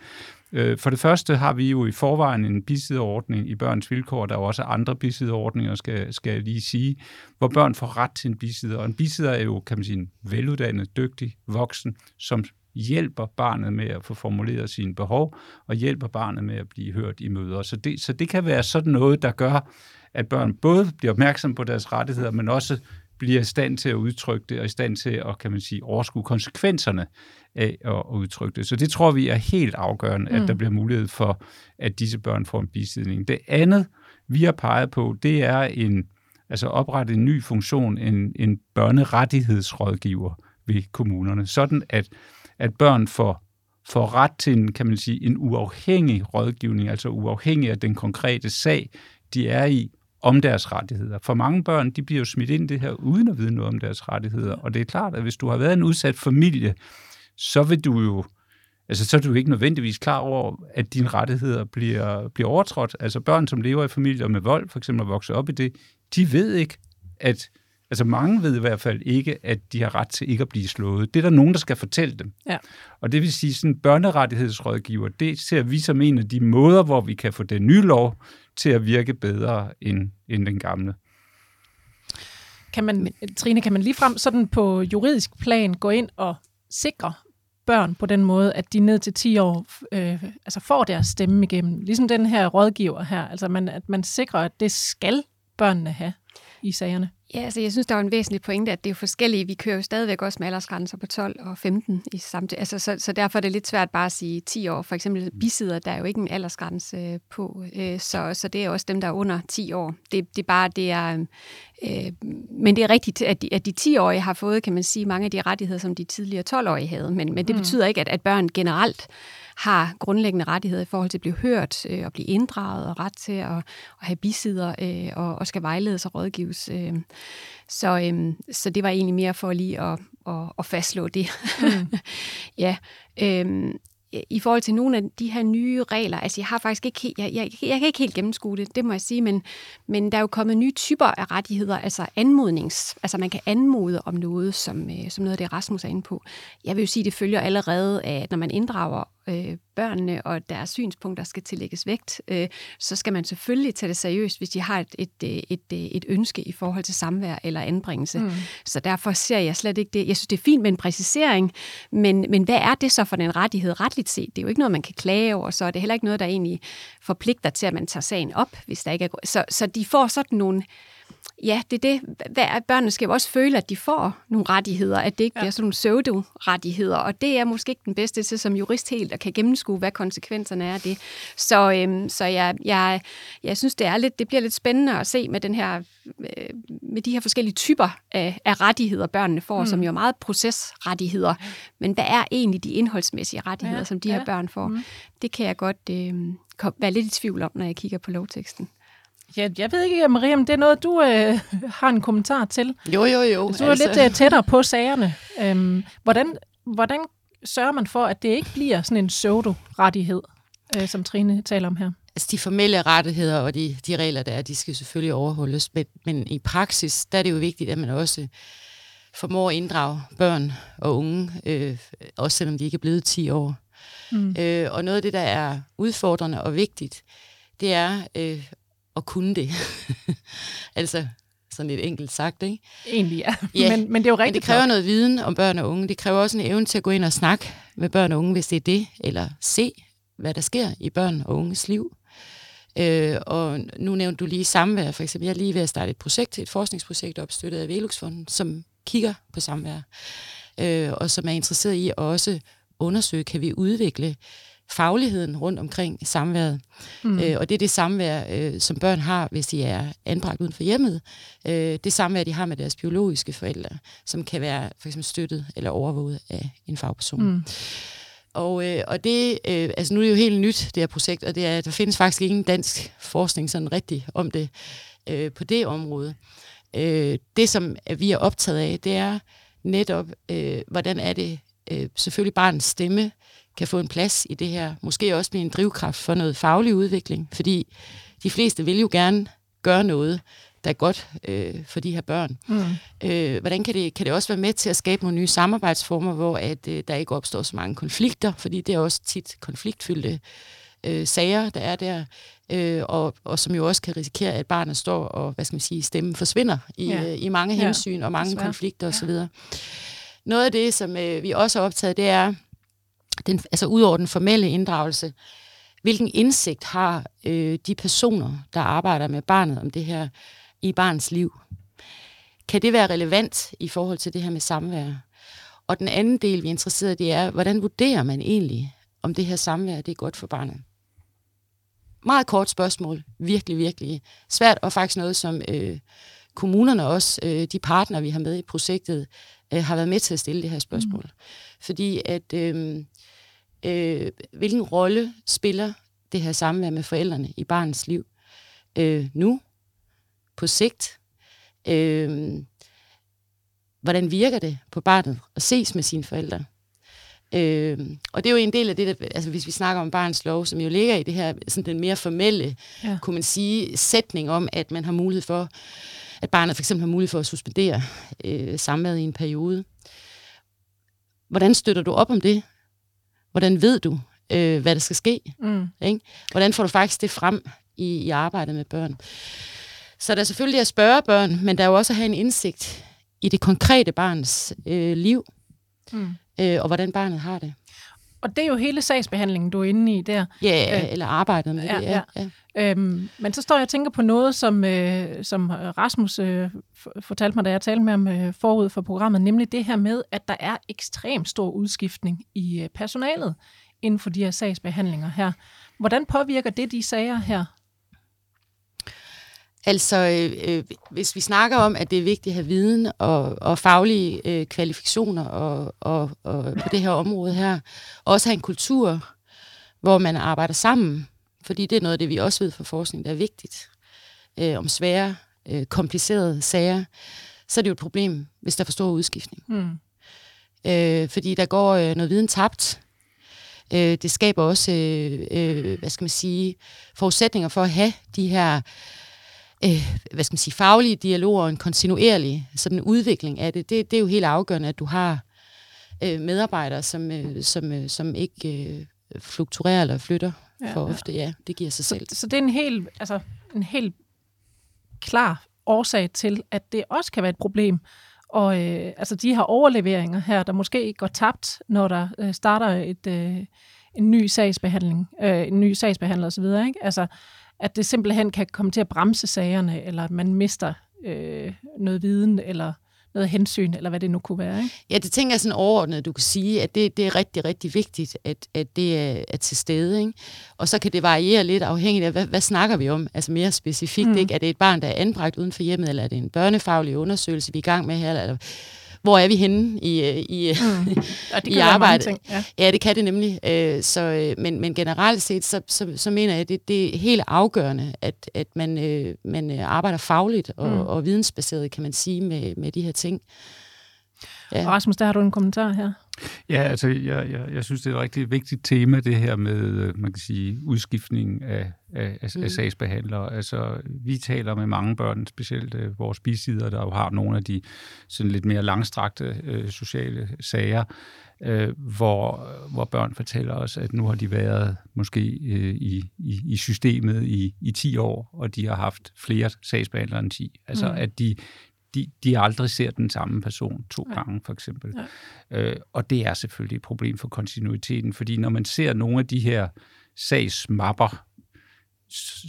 Øh, for det første har vi jo i forvejen en bisideordning i børns vilkår. Der er også andre bisideordninger, skal, skal jeg lige sige, hvor børn får ret til en bisider. Og en bisider er jo, kan man sige, en veluddannet, dygtig voksen, som hjælper barnet med at få formuleret sine behov, og hjælper barnet med at blive hørt i møder. Så det, så det kan være sådan noget, der gør, at børn både bliver opmærksom på deres rettigheder, men også bliver i stand til at udtrykke det, og i stand til at, kan man sige, overskue konsekvenserne af at udtrykke det. Så det tror vi er helt afgørende, at mm. der bliver mulighed for, at disse børn får en bisidning. Det andet, vi har peget på, det er en, altså oprette en ny funktion, en, en børnerettighedsrådgiver ved kommunerne, sådan at, at børn får, får ret til en, kan man sige, en uafhængig rådgivning, altså uafhængig af den konkrete sag, de er i, om deres rettigheder. For mange børn, de bliver jo smidt ind i det her, uden at vide noget om deres rettigheder. Og det er klart, at hvis du har været en udsat familie, så vil du jo altså så er du ikke nødvendigvis klar over, at dine rettigheder bliver, bliver overtrådt. Altså børn, som lever i familier med vold, for eksempel at vokse op i det, de ved ikke, at, altså mange ved i hvert fald ikke, at de har ret til ikke at blive slået. Det er der nogen, der skal fortælle dem. Ja. Og det vil sige, sådan børnerettighedsrådgiver, det ser vi som en af de måder, hvor vi kan få den nye lov til at virke bedre end, end den gamle. Kan man, Trine, kan man lige frem sådan på juridisk plan gå ind og sikre børn på den måde, at de ned til 10 år øh, altså får deres stemme igennem? Ligesom den her rådgiver her, altså man, at man sikrer, at det skal børnene have i sagerne. Ja, altså jeg synes, der er en væsentlig pointe, at det er forskellige. Vi kører jo stadigvæk også med aldersgrænser på 12 og 15 i samtidig. Altså, så, så derfor er det lidt svært bare at sige 10 år. For eksempel bisider, der er jo ikke en aldersgrænse øh, på, øh, så, så det er også dem, der er under 10 år. Det, det er bare, det er... Øh, men det er rigtigt, at de, at de 10-årige har fået, kan man sige, mange af de rettigheder, som de tidligere 12-årige havde. Men, men det mm. betyder ikke, at, at børn generelt har grundlæggende rettigheder i forhold til at blive hørt øh, og blive inddraget og ret til at, at have bisider øh, og, og skal vejledes og rådgives. Øh. Så, øh, så det var egentlig mere for lige at, at, at fastslå det. Mm. ja. Øh, i forhold til nogle af de her nye regler, altså jeg har faktisk ikke jeg, jeg, jeg kan ikke helt gennemskue det, det må jeg sige, men, men der er jo kommet nye typer af rettigheder, altså anmodnings, altså man kan anmode om noget, som, som noget af det Rasmus er inde på. Jeg vil jo sige, det følger allerede af, at når man inddrager øh, børnene og deres synspunkter skal tillægges vægt, øh, så skal man selvfølgelig tage det seriøst, hvis de har et, et, et, et, et ønske i forhold til samvær eller anbringelse. Mm. Så derfor ser jeg slet ikke det. Jeg synes, det er fint med en præcisering, men, men hvad er det så for den rettighed retligt set? Det er jo ikke noget, man kan klage over, så er det heller ikke noget, der egentlig forpligter til, at man tager sagen op, hvis der ikke er... Så, så de får sådan nogle ja, det er det. Hvad, børnene skal jo også føle, at de får nogle rettigheder, at det ikke ja. bliver sådan nogle pseudo-rettigheder, og det er måske ikke den bedste til som jurist helt at kan gennemskue, hvad konsekvenserne er af det. Så, øhm, så jeg, jeg, jeg synes, det er lidt, det bliver lidt spændende at se med den her, øh, med de her forskellige typer af, af rettigheder, børnene får, mm. som jo er meget procesrettigheder. Men hvad er egentlig de indholdsmæssige rettigheder, ja. som de her ja. børn får? Mm. Det kan jeg godt øh, være lidt i tvivl om, når jeg kigger på lovteksten. Ja, jeg ved ikke, Maria, om det er noget, du øh, har en kommentar til. Jo, jo, jo. Du er altså... lidt øh, tættere på sagerne. Øhm, hvordan, hvordan sørger man for, at det ikke bliver sådan en pseudo-rettighed, øh, som Trine taler om her? Altså de formelle rettigheder og de, de regler, der er, de skal selvfølgelig overholdes, men, men i praksis, der er det jo vigtigt, at man også formår at inddrage børn og unge, øh, også selvom de ikke er blevet 10 år. Mm. Øh, og noget af det, der er udfordrende og vigtigt, det er øh, at kunne det. altså sådan lidt enkelt sagt, ikke? Egentlig ja, ja men, men det er jo rigtigt. Men det kræver nok. noget viden om børn og unge. Det kræver også en evne til at gå ind og snakke med børn og unge, hvis det er det, eller se, hvad der sker i børn og unges liv. Øh, og nu nævnte du lige samvær, for eksempel. Jeg er lige ved at starte et projekt, et forskningsprojekt opstøttet af Veluxfonden, som kigger på samvær, øh, og som er interesseret i at også undersøge, kan vi udvikle fagligheden rundt omkring samværet. Mm. Øh, og det er det samvær, øh, som børn har, hvis de er anbragt uden for hjemmet. Øh, det samvær, de har med deres biologiske forældre, som kan være for eksempel støttet eller overvåget af en fagperson. Mm. Og, øh, og det, øh, altså nu er det jo helt nyt, det her projekt, og det er, der findes faktisk ingen dansk forskning sådan rigtig om det øh, på det område. Øh, det, som vi er optaget af, det er netop, øh, hvordan er det øh, selvfølgelig barnets stemme kan få en plads i det her. Måske også blive en drivkraft for noget faglig udvikling, fordi de fleste vil jo gerne gøre noget, der er godt øh, for de her børn. Mm. Øh, hvordan kan det, kan det også være med til at skabe nogle nye samarbejdsformer, hvor at, øh, der ikke opstår så mange konflikter, fordi det er også tit konfliktfyldte øh, sager, der er der, øh, og, og som jo også kan risikere, at barnet står og, hvad skal man sige, stemmen forsvinder i, ja. øh, i mange hensyn og mange Desværre. konflikter osv. Ja. Noget af det, som øh, vi også har optaget, det er, den, altså ud over den formelle inddragelse, hvilken indsigt har øh, de personer, der arbejder med barnet om det her i barns liv? Kan det være relevant i forhold til det her med samvær? Og den anden del, vi er interesseret i, det er, hvordan vurderer man egentlig, om det her samvær det er godt for barnet? Meget kort spørgsmål. Virkelig, virkelig svært, og faktisk noget, som øh, kommunerne også, øh, de partnere, vi har med i projektet, øh, har været med til at stille det her spørgsmål. Mm. Fordi at, øh, øh, hvilken rolle spiller det her samvær med forældrene i barnets liv øh, nu, på sigt? Øh, hvordan virker det på barnet at ses med sine forældre? Øh, og det er jo en del af det, der, altså hvis vi snakker om barns lov, som jo ligger i det her, sådan den mere formelle, ja. kunne man sige, sætning om, at man har mulighed for, at barnet for eksempel har mulighed for at suspendere øh, samværet i en periode. Hvordan støtter du op om det? Hvordan ved du, øh, hvad der skal ske? Mm. Ikke? Hvordan får du faktisk det frem i, i arbejdet med børn? Så der er selvfølgelig at spørge børn, men der er jo også at have en indsigt i det konkrete barns øh, liv, mm. øh, og hvordan barnet har det. Og det er jo hele sagsbehandlingen, du er inde i der. Ja, øh, eller arbejdet med ja, det. Ja. Ja. Øhm, men så står jeg og tænker på noget, som, øh, som Rasmus øh, fortalte mig, da jeg talte med ham øh, forud for programmet, nemlig det her med, at der er ekstremt stor udskiftning i øh, personalet inden for de her sagsbehandlinger her. Hvordan påvirker det de sager her? Altså, øh, øh, hvis vi snakker om, at det er vigtigt at have viden og, og faglige øh, kvalifikationer og, og, og på det her område her, og også have en kultur, hvor man arbejder sammen, fordi det er noget af det, vi også ved fra forskning, der er vigtigt, øh, om svære, øh, komplicerede sager, så er det jo et problem, hvis der er for stor udskiftning. Mm. Øh, fordi der går øh, noget viden tabt. Øh, det skaber også, øh, øh, hvad skal man sige, forudsætninger for at have de her øh, hvad skal man sige, faglige dialoger og en kontinuerlig sådan udvikling af det, det, det er jo helt afgørende, at du har øh, medarbejdere, som, øh, som, øh, som ikke øh, fluktuerer eller flytter ja, for ofte. Ja, det giver sig så, selv. Så det er en helt, altså, en helt klar årsag til, at det også kan være et problem. Og øh, altså de her overleveringer her, der måske går tabt, når der øh, starter et, øh, en ny sagsbehandling, øh, en ny sagsbehandler osv., ikke? Altså, at det simpelthen kan komme til at bremse sagerne, eller at man mister øh, noget viden, eller noget hensyn, eller hvad det nu kunne være. Ikke? Ja, det tænker jeg sådan overordnet, du kan sige, at det, det er rigtig, rigtig vigtigt, at, at det er, er til stede. Ikke? Og så kan det variere lidt afhængigt af, hvad, hvad snakker vi om? Altså mere specifikt, mm. ikke? er det et barn, der er anbragt uden for hjemmet, eller er det en børnefaglig undersøgelse, vi er i gang med her? Eller, hvor er vi henne i, øh, i, mm. i arbejdet? Ja. ja, det kan det nemlig. Øh, så, øh, men, men generelt set, så, så, så mener jeg, at det, det er helt afgørende, at, at man, man arbejder fagligt og, mm. og vidensbaseret, kan man sige, med, med de her ting. Ja. Rasmus, der har du en kommentar her. Ja, altså jeg, jeg, jeg synes, det er et rigtig vigtigt tema, det her med, man kan sige, udskiftning af, af, af, mm. af sagsbehandlere. Altså, vi taler med mange børn, specielt uh, vores bisider, der jo har nogle af de sådan lidt mere langstrakte uh, sociale sager, uh, hvor, hvor børn fortæller os, at nu har de været måske uh, i, i, i systemet i, i 10 år, og de har haft flere sagsbehandlere end 10. Altså, mm. at de, de, de aldrig ser den samme person to ja. gange, for eksempel. Ja. Øh, og det er selvfølgelig et problem for kontinuiteten, fordi når man ser nogle af de her sagsmapper,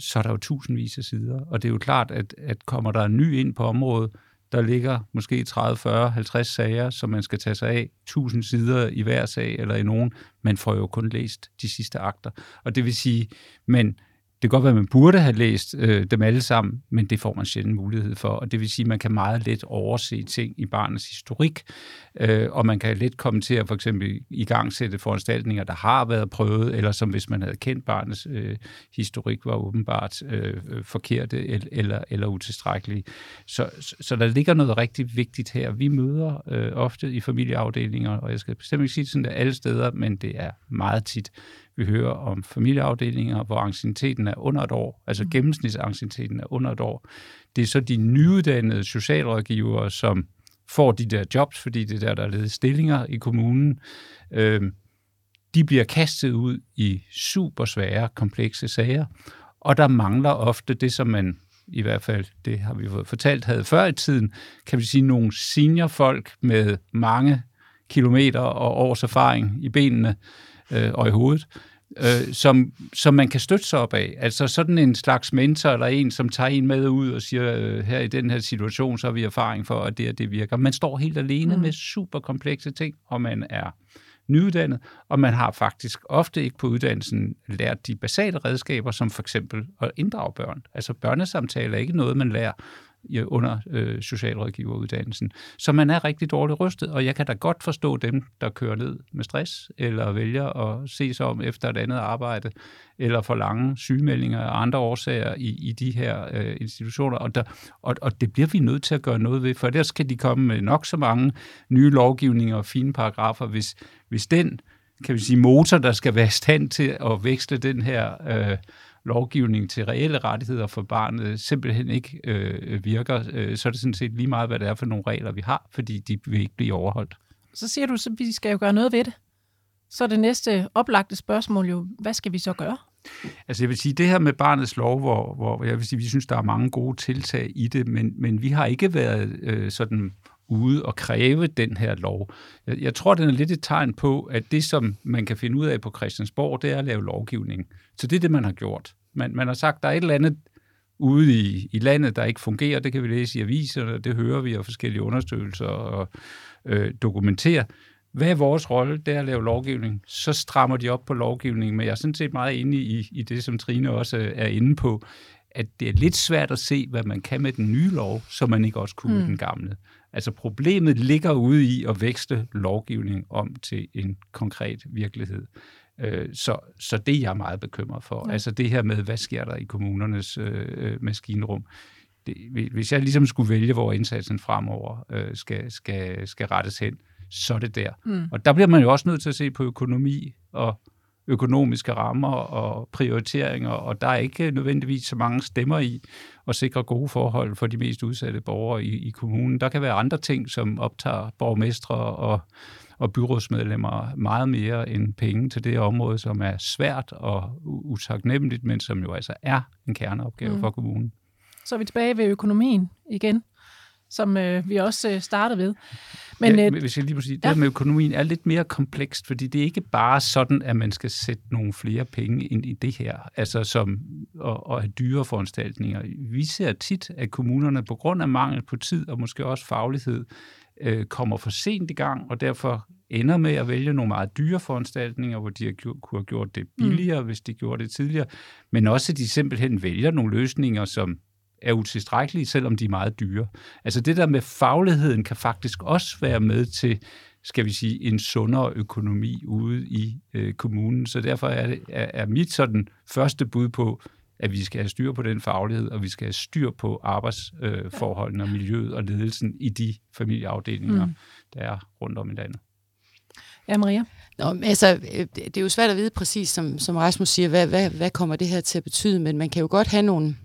så er der jo tusindvis af sider, og det er jo klart, at, at kommer der en ny ind på området, der ligger måske 30, 40, 50 sager, som man skal tage sig af, 1000 sider i hver sag eller i nogen. Man får jo kun læst de sidste akter. Og det vil sige, men det kan godt være, at man burde have læst øh, dem alle sammen, men det får man sjældent mulighed for. Og det vil sige, at man kan meget let overse ting i barnets historik, øh, og man kan let komme til at for eksempel i gang sætte foranstaltninger, der har været prøvet, eller som hvis man havde kendt barnets øh, historik, var åbenbart øh, forkerte eller, eller, eller utilstrækkelige. Så, så, så der ligger noget rigtig vigtigt her. Vi møder øh, ofte i familieafdelinger, og jeg skal bestemt ikke sige det sådan der alle steder, men det er meget tit vi hører om familieafdelinger, hvor ancieniteten er under et år, altså mm. gennemsnitsancieniteten er under et år. Det er så de nyuddannede socialrådgivere, som får de der jobs, fordi det er der, der er stillinger i kommunen. Øh, de bliver kastet ud i super svære, komplekse sager, og der mangler ofte det, som man i hvert fald, det har vi fået fortalt, havde før i tiden, kan vi sige, nogle seniorfolk med mange kilometer og års erfaring i benene øh, og i hovedet, øh, som, som man kan støtte sig op af. Altså sådan en slags mentor eller en, som tager en med ud og siger, øh, her i den her situation, så har vi erfaring for, at det og det virker. Man står helt alene mm. med super komplekse ting, og man er nyuddannet, og man har faktisk ofte ikke på uddannelsen lært de basale redskaber, som for eksempel at inddrage børn. Altså børnesamtaler er ikke noget, man lærer under øh, socialrådgiveruddannelsen. Så man er rigtig dårligt rystet, og jeg kan da godt forstå dem, der kører ned med stress, eller vælger at se sig om efter et andet arbejde, eller for lange sygemeldinger og andre årsager i, i de her øh, institutioner. Og, der, og, og det bliver vi nødt til at gøre noget ved, for ellers kan de komme med nok så mange nye lovgivninger og fine paragrafer, hvis, hvis den kan vi sige, motor, der skal være i stand til at veksle den her øh, lovgivning til reelle rettigheder for barnet simpelthen ikke øh, virker, øh, så er det sådan set lige meget, hvad det er for nogle regler, vi har, fordi de vil ikke blive overholdt. Så siger du, at vi skal jo gøre noget ved det. Så er det næste oplagte spørgsmål jo, hvad skal vi så gøre? Altså jeg vil sige, det her med barnets lov, hvor, hvor jeg vil sige, vi synes, der er mange gode tiltag i det, men, men vi har ikke været øh, sådan ude og kræve den her lov. Jeg, jeg tror, den er lidt et tegn på, at det, som man kan finde ud af på Christiansborg, det er at lave lovgivning. Så det er det, man har gjort. Man, man har sagt, der er et eller andet ude i, i landet, der ikke fungerer. Det kan vi læse i aviserne, det hører vi og forskellige undersøgelser og øh, dokumentere. Hvad er vores rolle? Det er at lave lovgivning. Så strammer de op på lovgivningen, men jeg er sådan set meget inde i, i det, som Trine også er inde på, at det er lidt svært at se, hvad man kan med den nye lov, som man ikke også kunne mm. med den gamle. Altså problemet ligger ude i at vækste lovgivning om til en konkret virkelighed. Øh, så, så det er jeg meget bekymret for. Ja. Altså det her med, hvad sker der i kommunernes øh, maskinrum? Det, hvis jeg ligesom skulle vælge, hvor indsatsen fremover øh, skal, skal, skal rettes hen, så er det der. Mm. Og der bliver man jo også nødt til at se på økonomi og økonomiske rammer og prioriteringer, og der er ikke nødvendigvis så mange stemmer i at sikre gode forhold for de mest udsatte borgere i, i kommunen. Der kan være andre ting, som optager borgmestre og, og byrådsmedlemmer meget mere end penge til det område, som er svært og utaknemmeligt, men som jo altså er en kerneopgave mm. for kommunen. Så er vi tilbage ved økonomien igen, som øh, vi også øh, startede ved. Men, ja, øh, hvis jeg lige må sige, det ja. med økonomien er lidt mere komplekst, fordi det er ikke bare sådan, at man skal sætte nogle flere penge ind i det her, altså som at, have dyre foranstaltninger. Vi ser tit, at kommunerne på grund af mangel på tid og måske også faglighed, øh, kommer for sent i gang, og derfor ender med at vælge nogle meget dyre foranstaltninger, hvor de har gjort, kunne have gjort det billigere, mm. hvis de gjorde det tidligere, men også at de simpelthen vælger nogle løsninger, som er utilstrækkelige, selvom de er meget dyre. Altså det der med fagligheden kan faktisk også være med til, skal vi sige, en sundere økonomi ude i øh, kommunen. Så derfor er, det, er, er mit sådan første bud på, at vi skal have styr på den faglighed, og vi skal have styr på arbejdsforholdene øh, og miljøet og ledelsen i de familieafdelinger, mm. der er rundt om i landet. Ja, Maria? Nå, altså, øh, det er jo svært at vide præcis, som, som Rasmus siger, hvad, hvad, hvad kommer det her til at betyde, men man kan jo godt have nogle,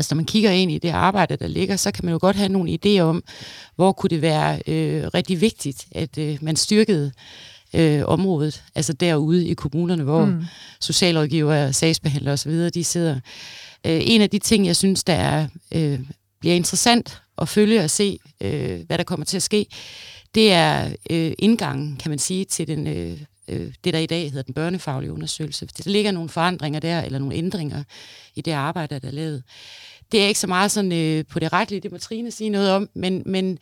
Altså når man kigger ind i det arbejde, der ligger, så kan man jo godt have nogle idéer om, hvor kunne det være øh, rigtig vigtigt, at øh, man styrkede øh, området, altså derude i kommunerne, hvor mm. socialrådgivere, sagsbehandlere osv., de sidder. Øh, en af de ting, jeg synes, der er, øh, bliver interessant at følge og se, øh, hvad der kommer til at ske, det er øh, indgangen, kan man sige, til den, øh, øh, det, der i dag hedder den børnefaglige undersøgelse. Der ligger nogle forandringer der, eller nogle ændringer i det arbejde, der er lavet. Det er ikke så meget sådan øh, på det retlige, det må Trine sige noget om, men, men,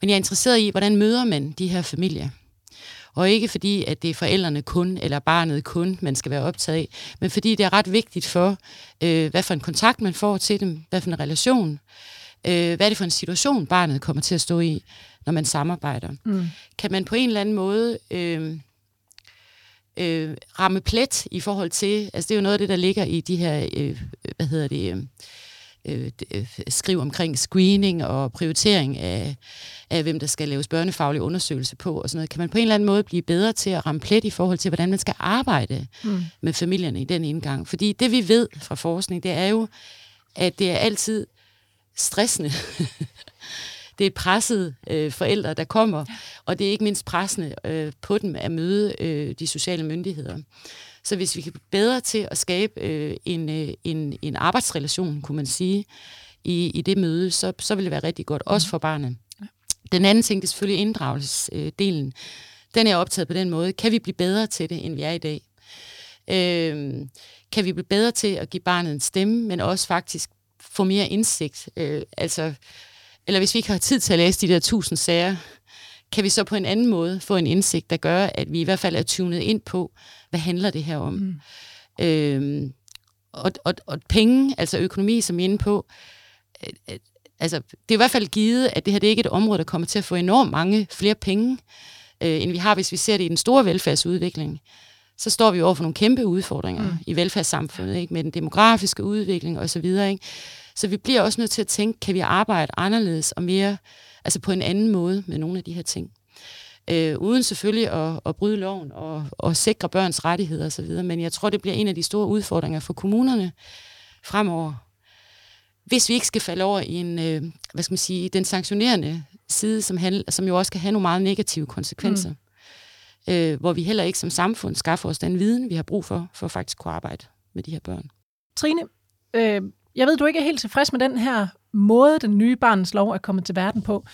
men jeg er interesseret i, hvordan møder man de her familier? Og ikke fordi, at det er forældrene kun, eller barnet kun, man skal være optaget af, men fordi det er ret vigtigt for, øh, hvad for en kontakt man får til dem, hvad for en relation, øh, hvad er det for en situation, barnet kommer til at stå i, når man samarbejder. Mm. Kan man på en eller anden måde øh, øh, ramme plet i forhold til, altså det er jo noget af det, der ligger i de her, øh, hvad hedder det, øh, øh, øh, skriv omkring screening og prioritering af, af, hvem der skal laves børnefaglig undersøgelse på og sådan noget. Kan man på en eller anden måde blive bedre til at ramme plet i forhold til, hvordan man skal arbejde mm. med familierne i den indgang? Fordi det vi ved fra forskning, det er jo, at det er altid stressende. Det er presset øh, forældre, der kommer, og det er ikke mindst pressende øh, på dem at møde øh, de sociale myndigheder. Så hvis vi kan blive bedre til at skabe øh, en, øh, en, en arbejdsrelation, kunne man sige, i, i det møde, så, så vil det være rigtig godt, også for barnet. Den anden ting, det er selvfølgelig inddragelsesdelen. Den er optaget på den måde. Kan vi blive bedre til det, end vi er i dag? Øh, kan vi blive bedre til at give barnet en stemme, men også faktisk få mere indsigt? Øh, altså, eller hvis vi ikke har tid til at læse de der tusind sager, kan vi så på en anden måde få en indsigt, der gør, at vi i hvert fald er tunet ind på, hvad handler det her om? Mm. Øhm, og, og, og penge, altså økonomi, som I er inde på, øh, altså, det er i hvert fald givet, at det her det er ikke et område, der kommer til at få enormt mange flere penge, øh, end vi har, hvis vi ser det i den store velfærdsudvikling. Så står vi over for nogle kæmpe udfordringer mm. i velfærdssamfundet, ikke? med den demografiske udvikling osv. Ikke? Så vi bliver også nødt til at tænke, kan vi arbejde anderledes og mere, altså på en anden måde med nogle af de her ting øh, uden selvfølgelig at, at bryde loven og, og sikre børns rettigheder osv. Men jeg tror, det bliver en af de store udfordringer for kommunerne fremover. Hvis vi ikke skal falde over i en, øh, hvad skal man sige, den sanktionerende side, som, handler, som jo også kan have nogle meget negative konsekvenser. Mm. Øh, hvor vi heller ikke som samfund skaffer os den viden, vi har brug for, for at faktisk kunne arbejde med de her børn. Trine, øh, jeg ved, du ikke er helt tilfreds med den her måde, den nye barnets lov er kommet til verden på.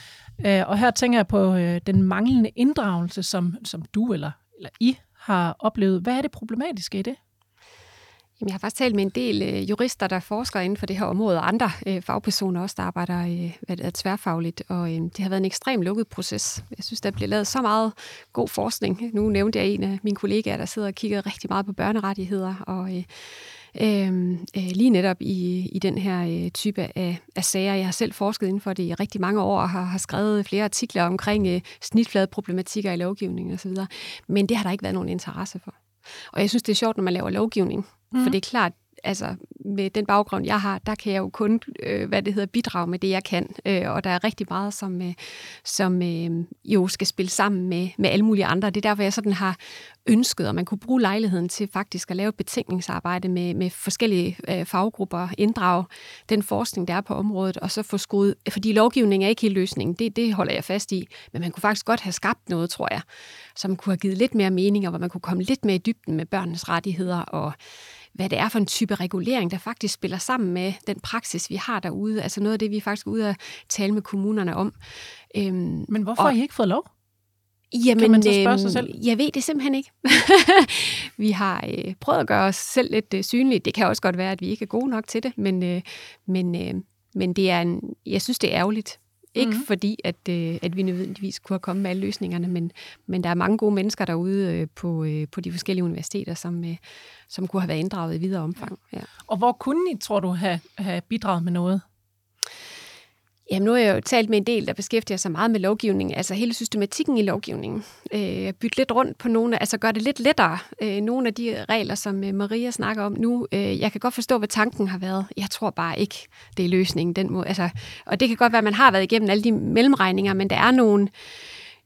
Øh, og her tænker jeg på øh, den manglende inddragelse, som, som du eller, eller I har oplevet. Hvad er det problematiske i det? Jamen, jeg har faktisk talt med en del øh, jurister, der forsker inden for det her område, og andre øh, fagpersoner også, der arbejder øh, er tværfagligt, og øh, det har været en ekstremt lukket proces. Jeg synes, der bliver lavet så meget god forskning. Nu nævnte jeg en af mine kollegaer, der sidder og kigger rigtig meget på børnerettigheder, og øh, øh, øh, lige netop i, i den her øh, type af, af sager. Jeg har selv forsket inden for det i rigtig mange år og har, har skrevet flere artikler omkring øh, snitfladeproblematikker i lovgivningen osv., men det har der ikke været nogen interesse for. Og jeg synes, det er sjovt, når man laver lovgivning, mm. for det er klart, altså med den baggrund, jeg har, der kan jeg jo kun, øh, hvad det hedder, bidrage med det, jeg kan. Øh, og der er rigtig meget, som, øh, som øh, jo skal spille sammen med, med alle mulige andre. Det er derfor, jeg sådan har ønsket, at man kunne bruge lejligheden til faktisk at lave et betænkningsarbejde med, med forskellige øh, faggrupper, inddrage den forskning, der er på området, og så få skruet, fordi lovgivning er ikke helt løsningen, det, det holder jeg fast i, men man kunne faktisk godt have skabt noget, tror jeg, som kunne have givet lidt mere mening, og hvor man kunne komme lidt mere i dybden med børnenes rettigheder, og hvad det er for en type regulering, der faktisk spiller sammen med den praksis, vi har derude. Altså noget af det, vi er faktisk ude at tale med kommunerne om. Øhm, Men hvorfor og, har I ikke fået lov? Jamen, kan man så spørge sig øhm, selv? jeg ved det simpelthen ikke. vi har øh, prøvet at gøre os selv lidt øh, synlige. Det kan også godt være, at vi ikke er gode nok til det, men, øh, men, øh, men det er en, jeg synes, det er ærgerligt. Ikke mm-hmm. fordi, at, øh, at vi nødvendigvis kunne have kommet med alle løsningerne, men, men der er mange gode mennesker derude øh, på, øh, på de forskellige universiteter, som, øh, som kunne have været inddraget i videre omfang. Ja. Og hvor kunne I, tror du, have, have bidraget med noget? Jamen, nu har jeg jo talt med en del, der beskæftiger sig meget med lovgivning, altså hele systematikken i lovgivningen. Øh, bytte lidt rundt på nogle, altså gør det lidt lettere. Øh, nogle af de regler, som øh, Maria snakker om nu, øh, jeg kan godt forstå, hvad tanken har været. Jeg tror bare ikke, det er løsningen den måde. Altså, og det kan godt være, at man har været igennem alle de mellemregninger, men der er nogle,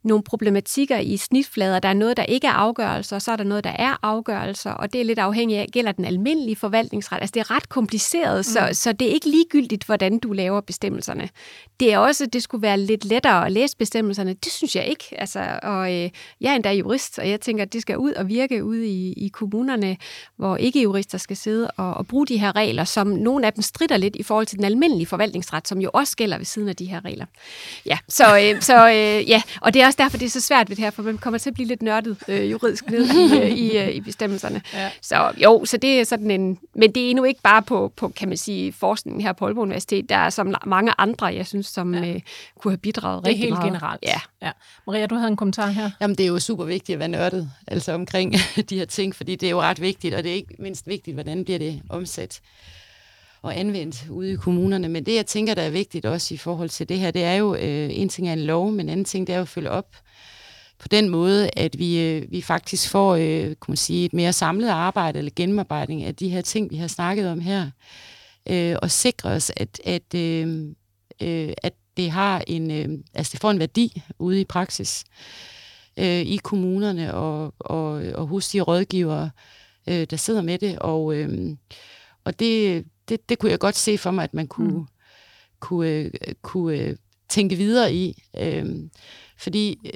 nogle problematikker i snitflader. Der er noget, der ikke er afgørelser, og så er der noget, der er afgørelser, og det er lidt afhængigt af, gælder den almindelige forvaltningsret. Altså det er ret kompliceret, mm. så, så det er ikke ligegyldigt, hvordan du laver bestemmelserne. Det er også, det skulle være lidt lettere at læse bestemmelserne. Det synes jeg ikke. Altså, og øh, jeg er endda jurist, og jeg tænker, at det skal ud og virke ude i, i kommunerne, hvor ikke-jurister skal sidde og, og bruge de her regler, som nogle af dem strider lidt i forhold til den almindelige forvaltningsret, som jo også gælder ved siden af de her regler. Ja, så, øh, så øh, ja, og det er også derfor, det er så svært ved det her, for man kommer til at blive lidt nørdet øh, juridisk ned i, øh, i, øh, i bestemmelserne. Ja. Så jo, så det er sådan en... Men det er endnu ikke bare på, på kan man sige, forskningen her på Aalborg Universitet. Der er så mange andre, jeg synes, som ja. øh, kunne have bidraget rigtig meget. Det er helt generelt. Ja. ja. Maria, du havde en kommentar her. Jamen, det er jo super vigtigt at være nørdet, altså omkring de her ting, fordi det er jo ret vigtigt, og det er ikke mindst vigtigt, hvordan bliver det omsat og anvendt ude i kommunerne. Men det, jeg tænker, der er vigtigt også i forhold til det her, det er jo, øh, en ting er en lov, men en anden ting, det er jo at følge op på den måde, at vi, øh, vi faktisk får øh, kunne man sige, et mere samlet arbejde eller gennemarbejdning af de her ting, vi har snakket om her. øh, og sikre os, at, at, øh, øh, at det har en, øh, altså det får en værdi ude i praksis øh, i kommunerne og, og, og hos de rådgivere, øh, der sidder med det. Og, øh, og det, det, det kunne jeg godt se for mig, at man kunne, mm. kunne, øh, kunne øh, tænke videre i. Øh, fordi øh,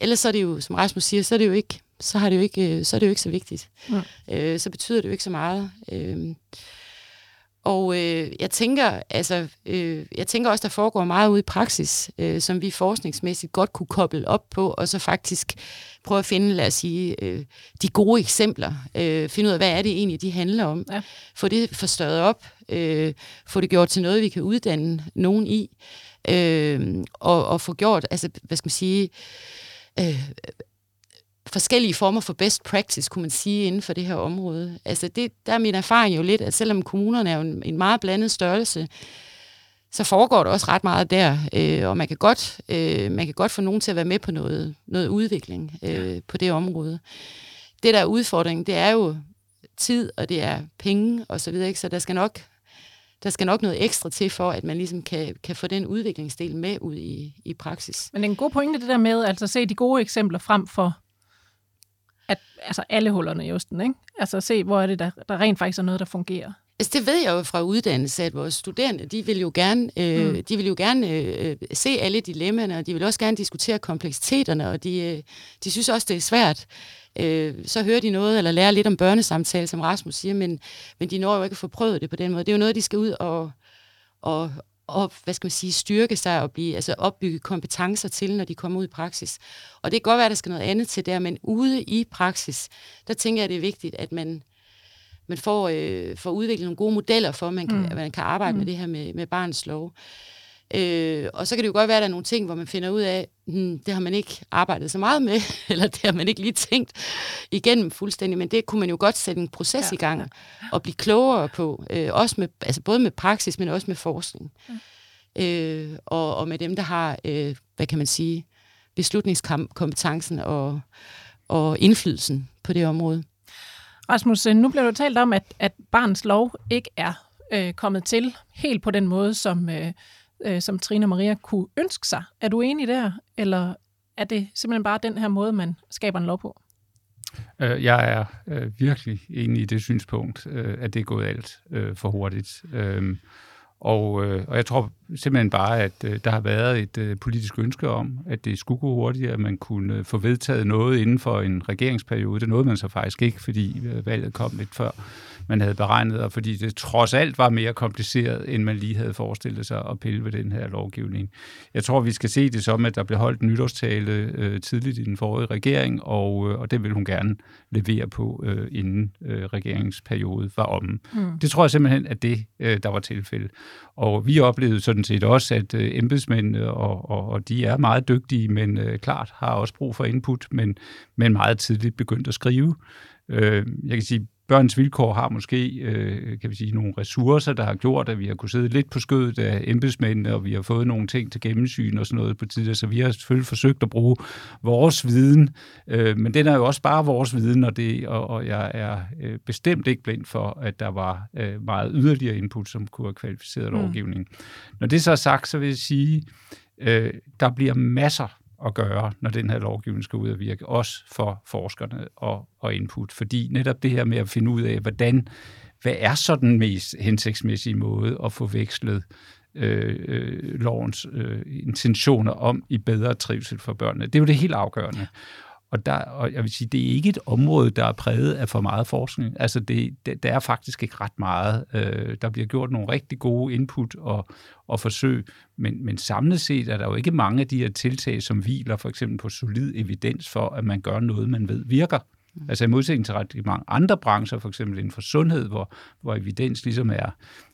ellers så er det jo, som Rasmus siger, så er det jo ikke, så, har det jo ikke, så er det jo ikke så vigtigt. Mm. Øh, så betyder det jo ikke så meget. Øh, og øh, jeg tænker, altså, øh, jeg tænker også, der foregår meget ude i praksis, øh, som vi forskningsmæssigt godt kunne koble op på, og så faktisk prøve at finde, lad os sige, øh, de gode eksempler. Øh, finde ud af, hvad er det egentlig, de handler om. Ja. Få det forstørret op. Øh, få det gjort til noget, vi kan uddanne nogen i. Øh, og, og få gjort, altså, hvad skal man sige, øh, forskellige former for best practice, kunne man sige, inden for det her område. Altså det, der er min erfaring jo lidt, at selvom kommunerne er jo en, en meget blandet størrelse, så foregår det også ret meget der, øh, og man kan, godt, øh, man kan godt få nogen til at være med på noget, noget udvikling øh, på det område. Det, der er udfordringen, det er jo tid, og det er penge og så videre, ikke? så der skal nok der skal nok noget ekstra til for, at man ligesom kan, kan få den udviklingsdel med ud i, i praksis. Men en god pointe, det der med altså at se de gode eksempler frem for at, altså alle hullerne i osten, ikke? Altså se, hvor er det, der, der rent faktisk er noget, der fungerer. Altså, det ved jeg jo fra uddannelse, at vores studerende, de vil jo gerne, øh, mm. de vil jo gerne øh, se alle dilemmaerne, og de vil også gerne diskutere kompleksiteterne, og de, øh, de synes også, det er svært. Øh, så hører de noget, eller lærer lidt om børnesamtale, som Rasmus siger, men, men de når jo ikke at få prøvet det på den måde. Det er jo noget, de skal ud og, og, og hvad skal man sige, styrke sig og blive, altså opbygge kompetencer til, når de kommer ud i praksis. Og det kan godt være, at der skal noget andet til der, men ude i praksis, der tænker jeg, det er vigtigt, at man, man får, øh, får udviklet nogle gode modeller for, at man kan, mm. man kan arbejde mm. med det her med, med barnets lov. Øh, og så kan det jo godt være, at der er nogle ting, hvor man finder ud af, hmm, det har man ikke arbejdet så meget med, eller det har man ikke lige tænkt igennem fuldstændig, men det kunne man jo godt sætte en proces ja, i gang og blive klogere på, øh, også med, altså både med praksis, men også med forskning. Ja. Øh, og, og med dem, der har, øh, hvad kan man sige, beslutningskompetencen og, og indflydelsen på det område. Rasmus, øh, nu bliver du talt om, at, at barns lov ikke er øh, kommet til helt på den måde, som, øh, øh, som Trine og Maria kunne ønske sig. Er du enig der, eller er det simpelthen bare den her måde, man skaber en lov på? Øh, jeg er øh, virkelig enig i det synspunkt, øh, at det er gået alt øh, for hurtigt. Øh, og, øh, og jeg tror simpelthen bare, at øh, der har været et øh, politisk ønske om, at det skulle gå hurtigere, at man kunne øh, få vedtaget noget inden for en regeringsperiode. Det nåede man så faktisk ikke, fordi øh, valget kom lidt før man havde beregnet, og fordi det trods alt var mere kompliceret, end man lige havde forestillet sig at pille ved den her lovgivning. Jeg tror, vi skal se det som, at der blev holdt en nytårstale øh, tidligt i den forrige regering, og, øh, og det vil hun gerne levere på, øh, inden øh, regeringsperiode var om. Mm. Det tror jeg simpelthen, at det, øh, der var tilfældet. Og vi oplevede sådan set også, at øh, embedsmændene, og, og, og de er meget dygtige, men øh, klart har også brug for input, men, men meget tidligt begyndt at skrive. Øh, jeg kan sige, Børns Vilkår har måske øh, kan vi sige, nogle ressourcer, der har gjort, at vi har kunnet sidde lidt på skødet af embedsmændene, og vi har fået nogle ting til gennemsyn og sådan noget på tidligere, så vi har selvfølgelig forsøgt at bruge vores viden, øh, men den er jo også bare vores viden, og, det, og, og jeg er øh, bestemt ikke blind for, at der var øh, meget yderligere input, som kunne have kvalificeret mm. lovgivningen. Når det så er sagt, så vil jeg sige, øh, der bliver masser at gøre, når den her lovgivning skal ud og virke, også for forskerne og, og input. Fordi netop det her med at finde ud af, hvordan, hvad er så den mest hensigtsmæssige måde at få vekslet øh, øh, lovens øh, intentioner om i bedre trivsel for børnene. Det er jo det helt afgørende. Og, der, og jeg vil sige, det er ikke et område, der er præget af for meget forskning. Altså, det, det, der er faktisk ikke ret meget. Øh, der bliver gjort nogle rigtig gode input og, og forsøg, men, men samlet set er der jo ikke mange af de her tiltag, som hviler for eksempel på solid evidens for, at man gør noget, man ved virker. Mm. Altså i modsætning til ret mange andre brancher, for eksempel inden for sundhed, hvor, hvor evidens ligesom er,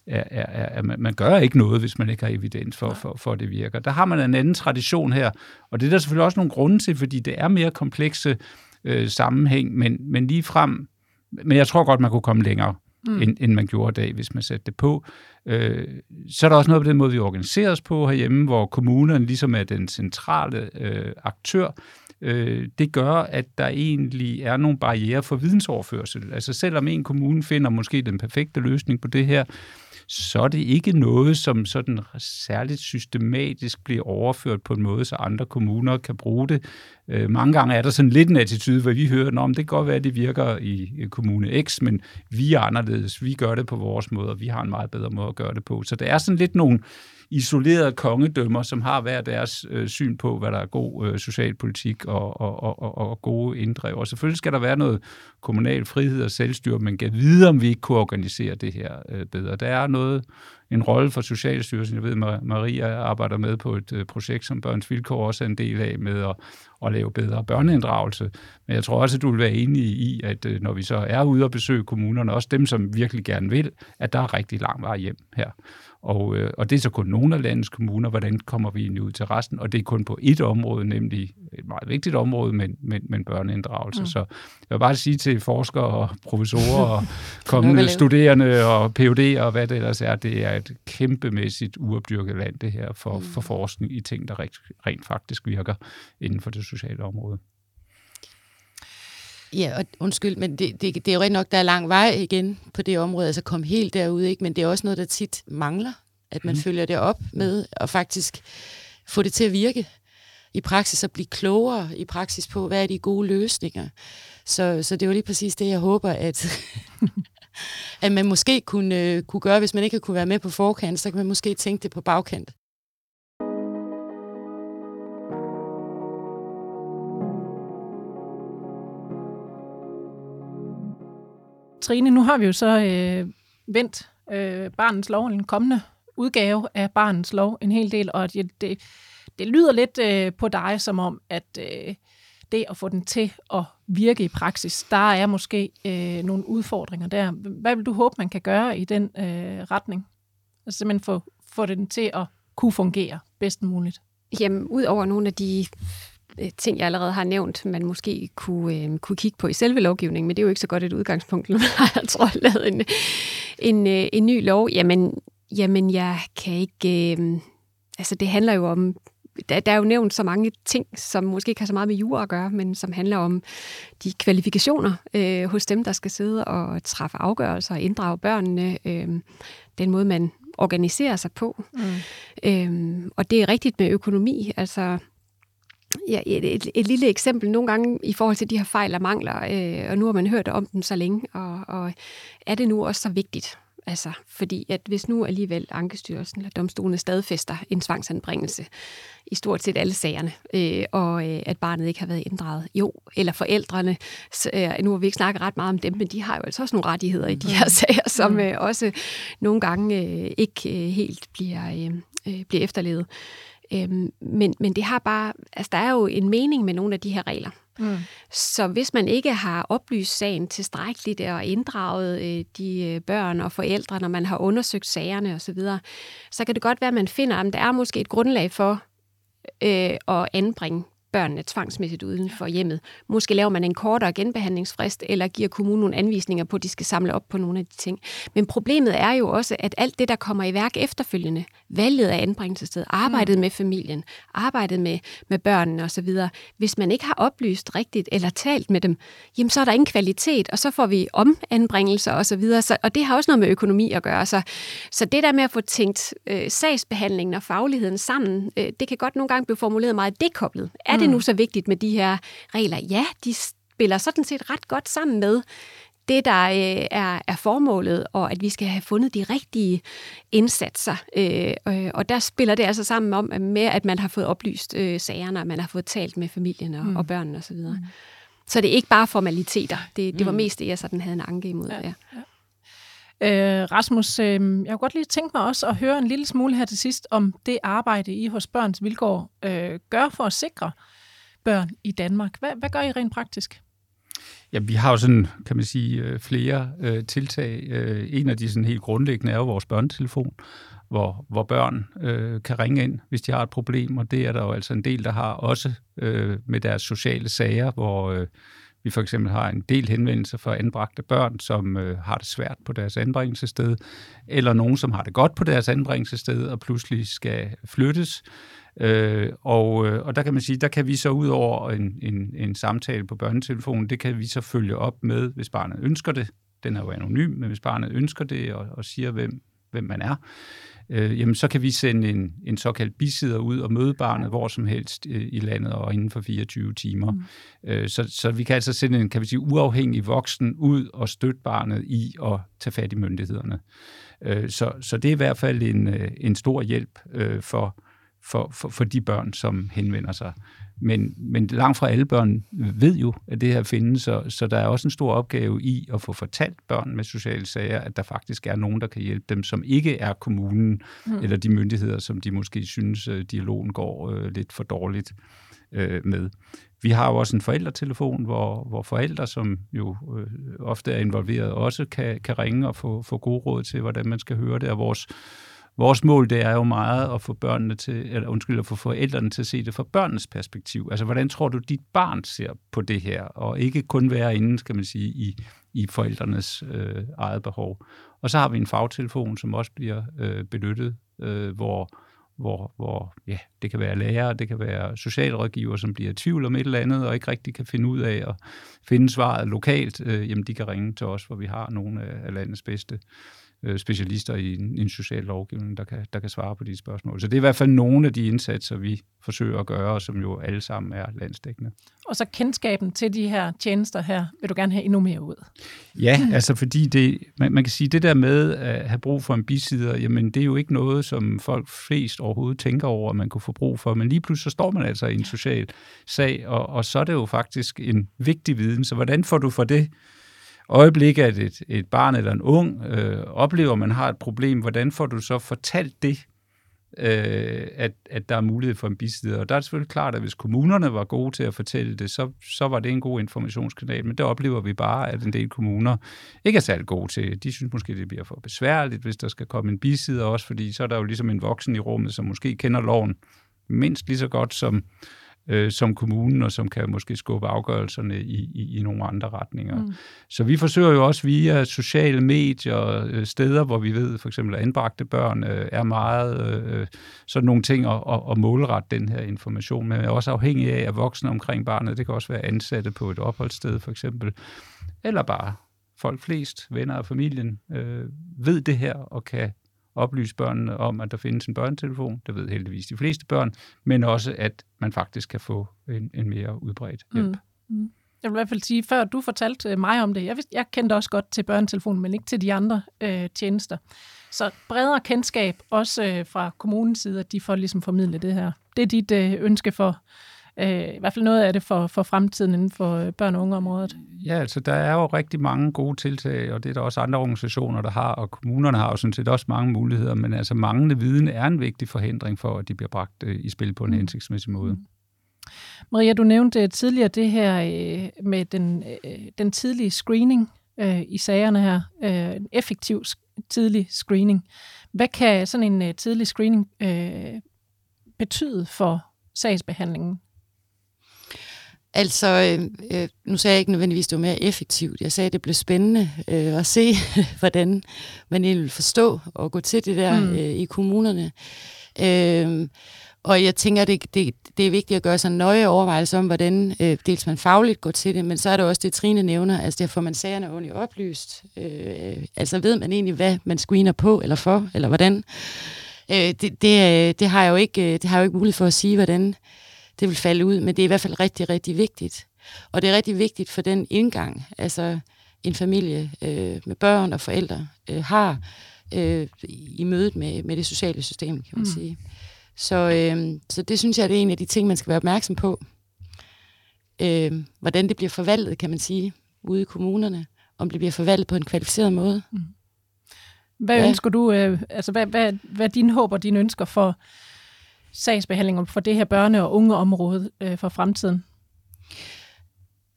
er, er, er man, man gør ikke noget, hvis man ikke har evidens for, for, for, at det virker. Der har man en anden tradition her, og det er der selvfølgelig også nogle grunde til, fordi det er mere komplekse øh, sammenhæng, men, men lige frem, men jeg tror godt, man kunne komme længere. Mm. End, end man gjorde i dag, hvis man satte det på. Øh, så er der også noget på den måde, vi organiserer os på herhjemme, hvor kommunerne ligesom er den centrale øh, aktør, øh, det gør, at der egentlig er nogle barriere for vidensoverførsel. Altså selvom en kommune finder måske den perfekte løsning på det her, så er det ikke noget, som sådan særligt systematisk bliver overført på en måde, så andre kommuner kan bruge det. Øh, mange gange er der sådan lidt en attitude, hvor vi hører, om det kan godt være, at det virker i kommune X, men vi er anderledes. Vi gør det på vores måde, og vi har en meget bedre måde at gøre det på. Så det er sådan lidt nogle isolerede kongedømmer, som har hver deres øh, syn på, hvad der er god øh, socialpolitik og, og, og, og gode inddrev. Og selvfølgelig skal der være noget kommunal frihed og selvstyre, men kan vide, om vi ikke kunne organisere det her øh, bedre. Der er noget, en rolle for Socialstyrelsen. Jeg ved, Maria arbejder med på et øh, projekt, som Børns Vilkår også er en del af, med at, at lave bedre børneinddragelse. Men jeg tror også, at du vil være enig i, at øh, når vi så er ude og besøge kommunerne, også dem, som virkelig gerne vil, at der er rigtig lang vej hjem her. Og, øh, og det er så kun nogle af landets kommuner. Hvordan kommer vi egentlig ud til resten? Og det er kun på et område, nemlig et meget vigtigt område, men, men, men børneinddragelse. Mm. Så jeg vil bare sige til forskere og professorer og kommende studerende og PUD'er og hvad det ellers er, det er et kæmpemæssigt uopdyrket land, det her, for, mm. for forskning i ting, der rent, rent faktisk virker inden for det sociale område. Ja, og undskyld, men det, det, det er jo rigtig nok, der er lang vej igen på det område, altså komme helt derud, ikke? men det er også noget, der tit mangler, at man mm. følger det op med, og faktisk få det til at virke i praksis, og blive klogere i praksis på, hvad er de gode løsninger. Så, så det er jo lige præcis det, jeg håber, at, at man måske kunne, kunne gøre, hvis man ikke kunne være med på forkant, så kan man måske tænke det på bagkant. Trine, nu har vi jo så øh, vendt øh, Barnens lov, en kommende udgave af Barnens lov, en hel del, og det, det, det lyder lidt øh, på dig som om, at øh, det at få den til at virke i praksis, der er måske øh, nogle udfordringer der. Hvad vil du håbe, man kan gøre i den øh, retning? Altså simpelthen få, få den til at kunne fungere bedst muligt. Jamen, ud over nogle af de ting, jeg allerede har nævnt, man måske kunne, øh, kunne kigge på i selve lovgivningen, men det er jo ikke så godt et udgangspunkt, når man har, jeg tror, lavet en, en, øh, en ny lov. Jamen, jamen, jeg kan ikke... Øh, altså, det handler jo om der, der er jo nævnt så mange ting, som måske ikke har så meget med jura at gøre, men som handler om de kvalifikationer øh, hos dem, der skal sidde og træffe afgørelser og inddrage børnene. Øh, den måde, man organiserer sig på. Mm. Øh, og det er rigtigt med økonomi. Altså, Ja, et, et, et lille eksempel nogle gange i forhold til de her fejl og mangler, øh, og nu har man hørt om dem så længe, og, og er det nu også så vigtigt? Altså, fordi at hvis nu alligevel Ankestyrelsen eller domstolene stadfæster en tvangsanbringelse i stort set alle sagerne, øh, og øh, at barnet ikke har været inddraget, jo, eller forældrene, så, øh, nu har vi ikke snakket ret meget om dem, men de har jo altså også nogle rettigheder i de her mm. sager, som mm. øh, også nogle gange øh, ikke øh, helt bliver, øh, øh bliver efterlevet. Øhm, men, men det har bare, altså der er jo en mening med nogle af de her regler. Mm. Så hvis man ikke har oplyst sagen tilstrækkeligt og inddraget øh, de øh, børn og forældre, når man har undersøgt sagerne osv., så, så kan det godt være, at man finder, at der er måske et grundlag for øh, at anbringe børnene tvangsmæssigt uden for hjemmet. Måske laver man en kortere genbehandlingsfrist, eller giver kommunen nogle anvisninger på, at de skal samle op på nogle af de ting. Men problemet er jo også, at alt det, der kommer i værk efterfølgende, valget af anbringelsessted, arbejdet mm. med familien, arbejdet med, med børnene osv., hvis man ikke har oplyst rigtigt eller talt med dem, jamen så er der ingen kvalitet, og så får vi omanbringelser osv., så, og det har også noget med økonomi at gøre. Så, så det der med at få tænkt øh, sagsbehandlingen og fagligheden sammen, øh, det kan godt nogle gange blive formuleret meget dekoblet. Er det det nu mm. så vigtigt med de her regler? Ja, de spiller sådan set ret godt sammen med det, der øh, er, er formålet, og at vi skal have fundet de rigtige indsatser. Øh, og der spiller det altså sammen om med, at man har fået oplyst øh, sagerne, og man har fået talt med familien og, mm. og børnene osv. Mm. Så det er ikke bare formaliteter. Det, det var mm. mest det, jeg sådan havde en anke imod. Ja. ja. Øh, Rasmus, øh, jeg kunne godt lige tænke mig også at høre en lille smule her til sidst om det arbejde, I hos Børns Vilkår øh, gør for at sikre børn i Danmark. Hvad, hvad gør I rent praktisk? Ja, vi har jo sådan, kan man sige, øh, flere øh, tiltag. Øh, en af de sådan helt grundlæggende er jo vores børnetelefon, hvor, hvor børn øh, kan ringe ind, hvis de har et problem, og det er der jo altså en del, der har også øh, med deres sociale sager, hvor øh, vi for eksempel har en del henvendelser fra anbragte børn, som øh, har det svært på deres anbringelsessted, eller nogen, som har det godt på deres anbringelsessted og pludselig skal flyttes. Øh, og, øh, og der kan man sige, der kan vi så ud over en, en, en samtale på børnetelefonen, det kan vi så følge op med, hvis barnet ønsker det. Den er jo anonym, men hvis barnet ønsker det og, og siger, hvem, hvem man er, øh, jamen så kan vi sende en, en såkaldt bisidder ud og møde barnet hvor som helst øh, i landet og inden for 24 timer. Mm. Øh, så, så vi kan altså sende en kan vi sige, uafhængig voksen ud og støtte barnet i at tage fat i myndighederne. Øh, så, så det er i hvert fald en, øh, en stor hjælp øh, for, for, for, for de børn, som henvender sig. Men, men langt fra alle børn ved jo, at det her findes, så, så der er også en stor opgave i at få fortalt børn med sociale sager, at der faktisk er nogen, der kan hjælpe dem, som ikke er kommunen mm. eller de myndigheder, som de måske synes, øh, dialogen går øh, lidt for dårligt øh, med. Vi har jo også en forældretelefon, hvor, hvor forældre, som jo øh, ofte er involveret, også kan, kan ringe og få, få gode råd til, hvordan man skal høre det. Og vores vores mål det er jo meget at få børnene til, eller undskyld, at få forældrene til at se det fra børnenes perspektiv. Altså, hvordan tror du, dit barn ser på det her, og ikke kun være inde, skal man sige, i, i forældrenes øh, eget behov. Og så har vi en fagtelefon, som også bliver øh, benyttet, øh, hvor hvor, hvor ja, det kan være lærere, det kan være socialrådgiver, som bliver i tvivl om et eller andet, og ikke rigtig kan finde ud af at finde svaret lokalt, øh, jamen de kan ringe til os, hvor vi har nogle af landets bedste øh, specialister i en, en social lovgivning, der kan, der kan svare på de spørgsmål. Så det er i hvert fald nogle af de indsatser, vi forsøger at gøre, som jo alle sammen er landsdækkende. Og så kendskaben til de her tjenester her, vil du gerne have endnu mere ud? Ja, altså fordi det, man, man kan sige, det der med at have brug for en bisider, jamen det er jo ikke noget, som folk flest overhovedet tænker over, at man kunne få brug for, men lige pludselig så står man altså i en social sag, og, og så er det jo faktisk en vigtig viden, så hvordan får du for det øjeblik, at et, et barn eller en ung øh, oplever, at man har et problem, hvordan får du så fortalt det, øh, at, at der er mulighed for en bisidder? Og der er det selvfølgelig klart, at hvis kommunerne var gode til at fortælle det, så, så var det en god informationskanal, men det oplever vi bare, at en del kommuner ikke er særlig gode til. De synes måske, det bliver for besværligt, hvis der skal komme en bisidder også, fordi så er der jo ligesom en voksen i rummet, som måske kender loven mindst lige så godt som øh, som kommunen, og som kan måske skubbe afgørelserne i, i, i nogle andre retninger. Mm. Så vi forsøger jo også via sociale medier, øh, steder, hvor vi ved for eksempel, at anbragte børn øh, er meget øh, sådan nogle ting at, at, at målrette den her information, men er også afhængig af, at voksne omkring barnet, det kan også være ansatte på et opholdssted for eksempel, eller bare folk flest, venner og familien, øh, ved det her og kan oplyse børnene om, at der findes en børnetelefon, det ved heldigvis de fleste børn, men også, at man faktisk kan få en, en mere udbredt hjælp. Mm. Mm. Jeg vil i hvert fald sige, før du fortalte øh, mig om det, jeg, vidste, jeg kendte også godt til børnetelefonen, men ikke til de andre øh, tjenester. Så bredere kendskab, også øh, fra kommunens side, at de får ligesom formidlet det her. Det er dit øh, ønske for øh, i hvert fald noget af det for, for fremtiden inden for øh, børn- og ungeområdet. Ja, altså der er jo rigtig mange gode tiltag, og det er der også andre organisationer, der har, og kommunerne har jo sådan set også mange muligheder, men altså manglende viden er en vigtig forhindring for, at de bliver bragt øh, i spil på en mm. hensigtsmæssig måde. Mm. Maria, du nævnte tidligere det her øh, med den, øh, den tidlige screening øh, i sagerne her. Øh, en effektiv tidlig screening. Hvad kan sådan en øh, tidlig screening øh, betyde for sagsbehandlingen? Altså, øh, øh, nu sagde jeg ikke nødvendigvis, det var mere effektivt. Jeg sagde, at det blev spændende øh, at se, hvordan man egentlig vil forstå og gå til det der mm. øh, i kommunerne. Øh, og jeg tænker, det, det, det er vigtigt at gøre sig nøje overvejelser om, hvordan øh, dels man fagligt går til det, men så er det også det, Trine nævner, altså der får man sagerne ordentligt oplyst. Øh, altså ved man egentlig, hvad man screener på, eller for, eller hvordan. Øh, det, det, det, har jeg jo ikke, det har jeg jo ikke mulighed for at sige, hvordan det vil falde ud, men det er i hvert fald rigtig, rigtig vigtigt. Og det er rigtig vigtigt for den indgang, altså en familie øh, med børn og forældre øh, har øh, i mødet med, med det sociale system, kan man mm. sige. Så, øh, så det synes jeg, det er en af de ting, man skal være opmærksom på. Øh, hvordan det bliver forvaltet, kan man sige, ude i kommunerne. Om det bliver forvaltet på en kvalificeret måde. Mm. Hvad ja. ønsker du, øh, altså hvad, hvad, hvad er dine håb og dine ønsker for sagsbehandling for det her børne- og ungeområde øh, for fremtiden?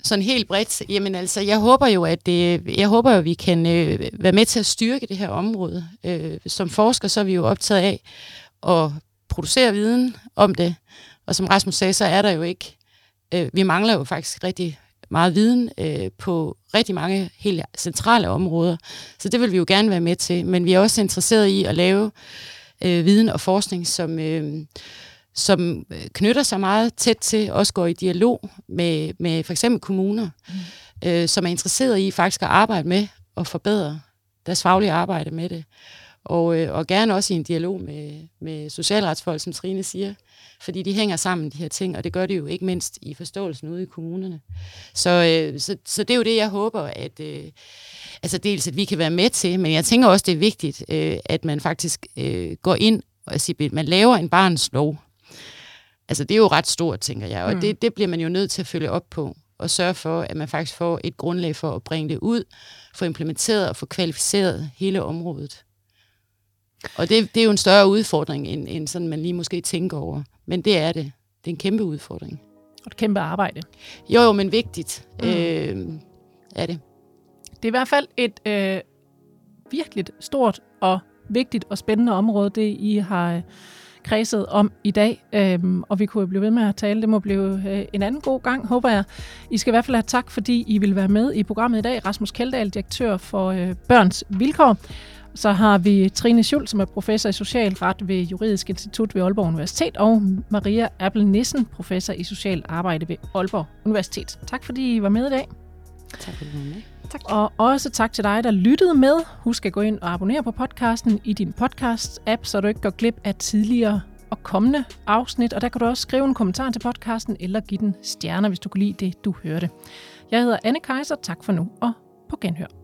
Sådan helt bredt, jamen altså, jeg håber jo, at det, jeg håber jo, at vi kan øh, være med til at styrke det her område. Øh, som forsker, så er vi jo optaget af at producere viden om det. Og som Rasmus sagde, så er der jo ikke, øh, vi mangler jo faktisk rigtig meget viden øh, på rigtig mange helt centrale områder. Så det vil vi jo gerne være med til. Men vi er også interesseret i at lave øh, viden og forskning, som, øh, som knytter sig meget tæt til, også går i dialog med, med for eksempel kommuner, mm. øh, som er interesseret i faktisk at arbejde med at forbedre deres faglige arbejde med det. Og, øh, og gerne også i en dialog med, med socialretsfolk, som Trine siger, fordi de hænger sammen, de her ting, og det gør det jo ikke mindst i forståelsen ude i kommunerne. Så, øh, så, så det er jo det, jeg håber, at øh, altså dels, at vi kan være med til, men jeg tænker også, det er vigtigt, øh, at man faktisk øh, går ind og siger, at man laver en barns lov. Altså det er jo ret stort, tænker jeg, og mm. det, det bliver man jo nødt til at følge op på og sørge for, at man faktisk får et grundlag for at bringe det ud, få implementeret og få kvalificeret hele området. Og det, det er jo en større udfordring, end, end sådan man lige måske tænker over. Men det er det. Det er en kæmpe udfordring. Og et kæmpe arbejde. Jo, jo, men vigtigt mm. øh, er det. Det er i hvert fald et øh, virkelig stort og vigtigt og spændende område, det I har øh, kredset om i dag. Øhm, og vi kunne jo blive ved med at tale. Det må blive øh, en anden god gang, håber jeg. I skal i hvert fald have tak, fordi I vil være med i programmet i dag. Rasmus Keldahl, direktør for øh, Børns Vilkår. Så har vi Trine Schul, som er professor i socialret ved Juridisk Institut ved Aalborg Universitet, og Maria Appel Nissen, professor i social arbejde ved Aalborg Universitet. Tak fordi I var med i dag. Tak fordi du var med. Tak. Og også tak til dig, der lyttede med. Husk at gå ind og abonnere på podcasten i din podcast-app, så du ikke går glip af tidligere og kommende afsnit. Og der kan du også skrive en kommentar til podcasten, eller give den stjerner, hvis du kan lide det, du hørte. Jeg hedder Anne Kaiser. Tak for nu, og på genhør.